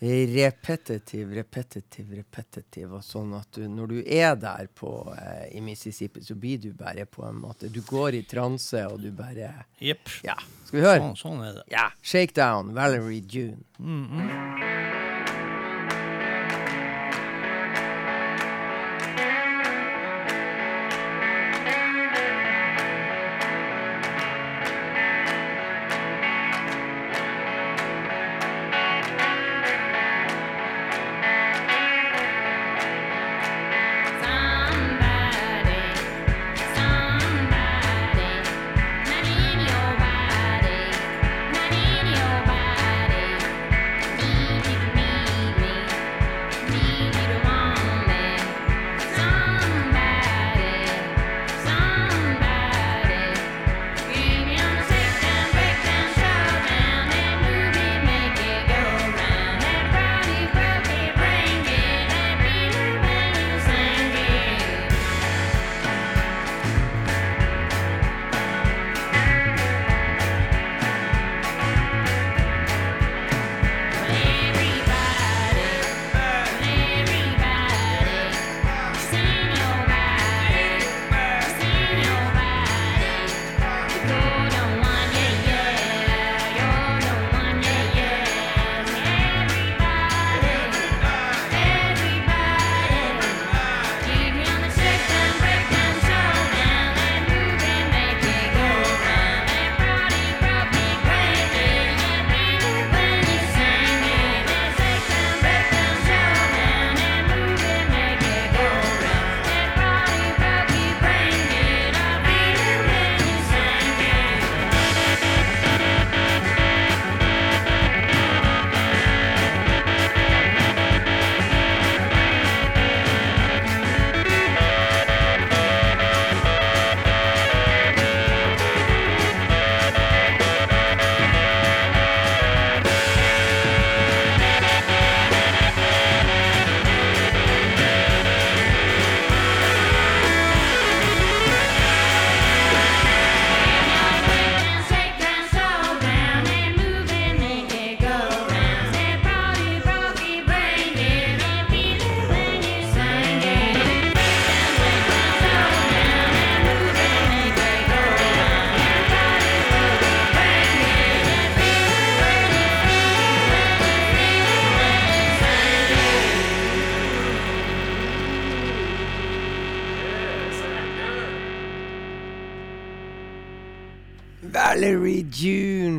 repetitiv, repetitiv, repetitiv og sånn at du, når du er der på, eh, i Mississippi, så blir du bare på en måte Du går i transe, og du bare Jepp. Ja. Skal vi høre? Sånn, sånn er det. Ja. Shakedown, Valerie June. Somebody,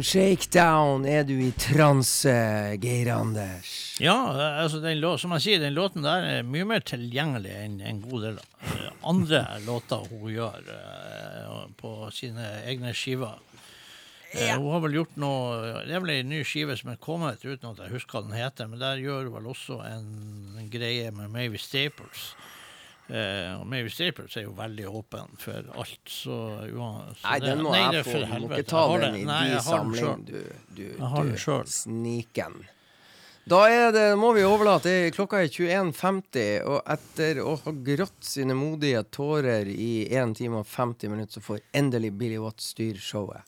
shakedown. Er du i transe, Geir Anders? Ja, altså den som jeg sier, den låten der er mye mer tilgjengelig enn en god del eh, andre låter hun gjør eh, på sine egne skiver. Eh, hun har vel gjort noe Det er vel en ny skive som er kommet, uten at jeg husker hva den heter, men der gjør hun vel også en, en greie med Mavis Staples. Eh, og Mary Staples er jo veldig åpen for alt, så, uan- så Nei, den må nei, jeg få. Du må ikke ta den i nei, din samling, du, du, du sniken. Da er det, må vi overlate. Klokka er 21.50, og etter å ha grått sine modige tårer i 1 time og 50 minutter, så får endelig Billy Watts styre showet.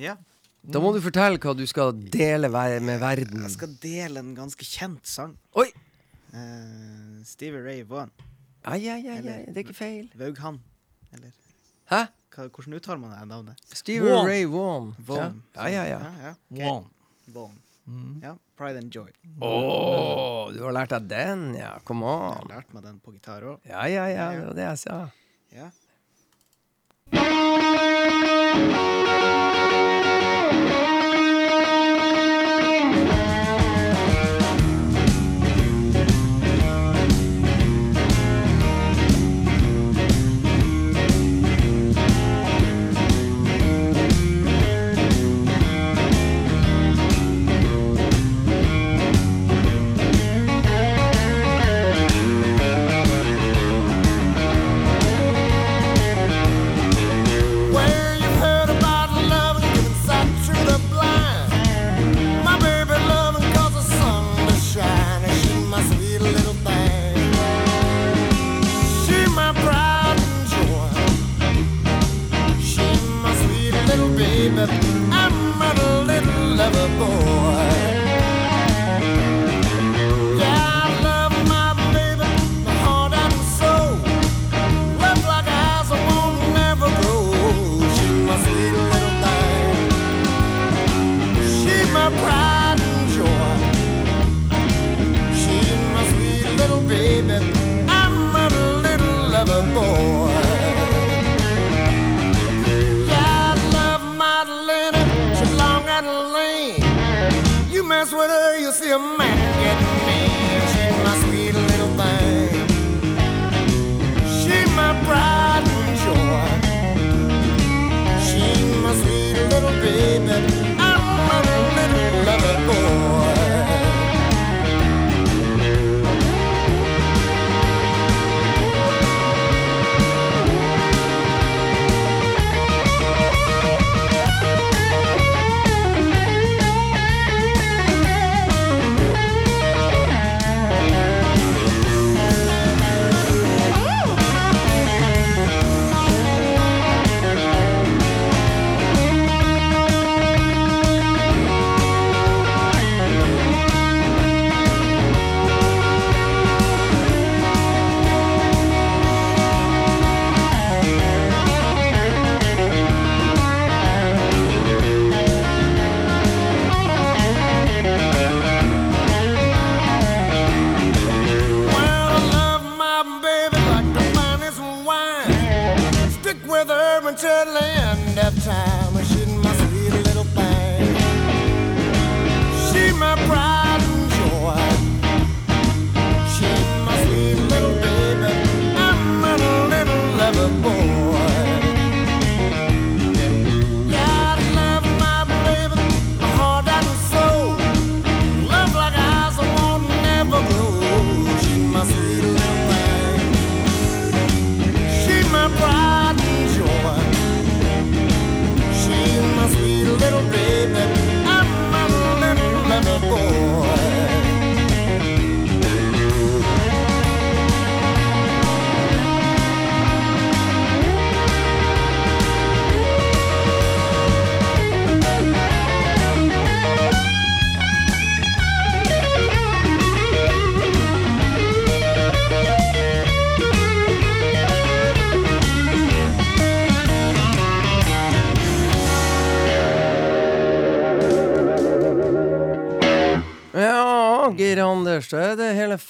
Ja. Da må du fortelle hva du skal dele med verden. Jeg skal dele en ganske kjent sang. Oi! Eh, Stevie Ray Vaughan. Ai, ai, ai, ai, det er ikke feil. Vaughan. Eller Hæ? hva, hvordan uttaler man det navnet? Stevie Vaughan. Ray Vaughan. Vaughan. Ja, ja, ja. ja, ja. ok. Vaughan. Vaughan. Ja, Pride and Joy. Å, du har lært deg den, ja. Come Jeg har on. lært meg den på gitar òg. Ja, ja, ja. Det var det jeg sa. Ja. Boy.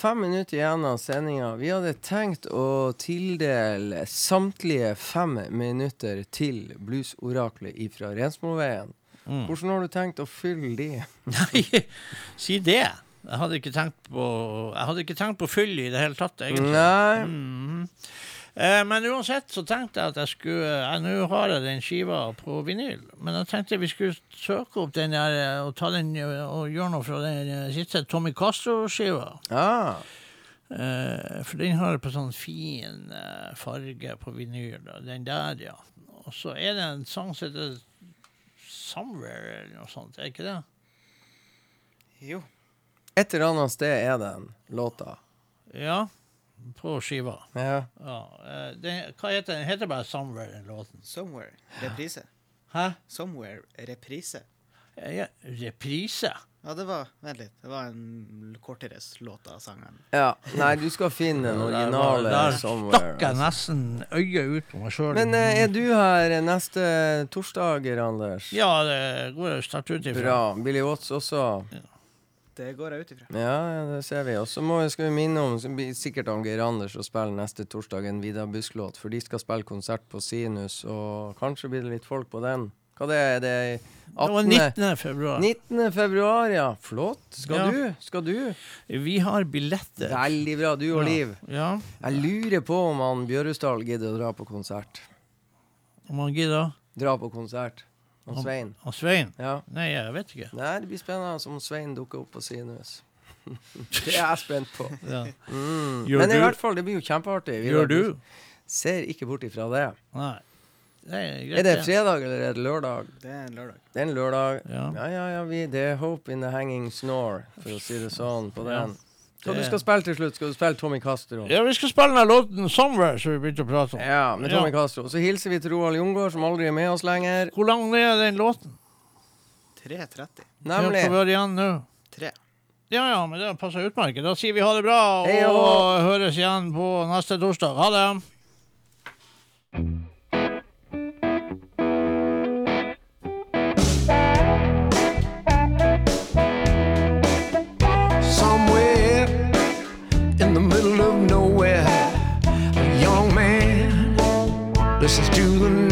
Fem minutter igjen av sendinga. Vi hadde tenkt å tildele samtlige fem minutter til bluesoraklet ifra Rensmoveien. Mm. Hvordan har du tenkt å fylle de? Nei, si det. Jeg hadde ikke tenkt på Jeg hadde ikke tenkt på fyll i det hele tatt, egentlig. Nei. Mhm. Eh, men uansett så tenkte jeg at jeg skulle jeg, Nå har jeg den skiva på vinyl, men jeg tenkte vi skulle søke opp den der eh, og ta den eh, og gjøre noe fra den eh, siste Tommy Castro-skiva. Ah, Eh, for den har på sånn fin eh, farge på vinyl. Den der, ja. Og så er det en sang som heter Somewhere eller noe sånt, er ikke det? Jo. et eller annet sted er den låta. Ja, på skiva. Ja. Ja, eh, den, hva heter den? Heter bare Somewhere, den låten. Somewhere. Reprise. Hæ? Somewhere. Reprise. Ja, ja, reprise? Ja, det var Vent litt. Det var en kortere låt av sangeren. ja. Nei, du skal finne den Der der originale Der somewhere. stakk jeg nesten øyet ut på meg sjøl. Men eh, er du her neste torsdager, Anders? Ja, det går jeg sterkt ut ifra. Bra. Billy Watts også? Det går jeg ut ifra. Ja, det ser vi. Og så skal vi minne om så blir sikkert om Geir Anders å spille neste torsdag en Vidar Busk-låt, for de skal spille konsert på Sinus, og kanskje blir det litt folk på den. Hva det er det? Det var 18. 19. februar. 19. februar, ja. Flott. Skal Ja. du? Skal du? Vi har billetter. Veldig bra. Du og Ja. Liv. Ja, Jeg lurer på om han Bjørusdal gidder å dra på konsert. om han gidder. Dra på konsert. Og Svein. Og Svein? Ja. Nei, jeg vet ikke. Nei, det blir spennende om Svein dukker opp på Sinus. det er jeg spent på. Ja. Mm. Men i hvert fall, det blir jo kjempeartig. Vi Gjør du? Ser ikke bort ifra det. Nei. Det er greit. Er det fredag eller er det lørdag? Det er en lørdag. Det er en lørdag. Ja. Ja, ja, ja, vi, det er hope in the hanging snore, for å si det sånn på den. Hva du skal spille til slutt? Skal du spille Tommy Castro? Ja, vi skal spille den låten 'Somewhere', som vi begynte å prate om. Ja, med Tommy Ja. Castro. Så hilser vi til Roald Jungård, som aldri er med oss lenger. Hvor lang er den låten? 3.30. Nemlig. Hva var det igjen nå? 3. Ja, ja, men det passer utmerket. Da sier vi ha det bra, og og høres igjen på neste torsdag. Ha det! Listens to the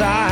side.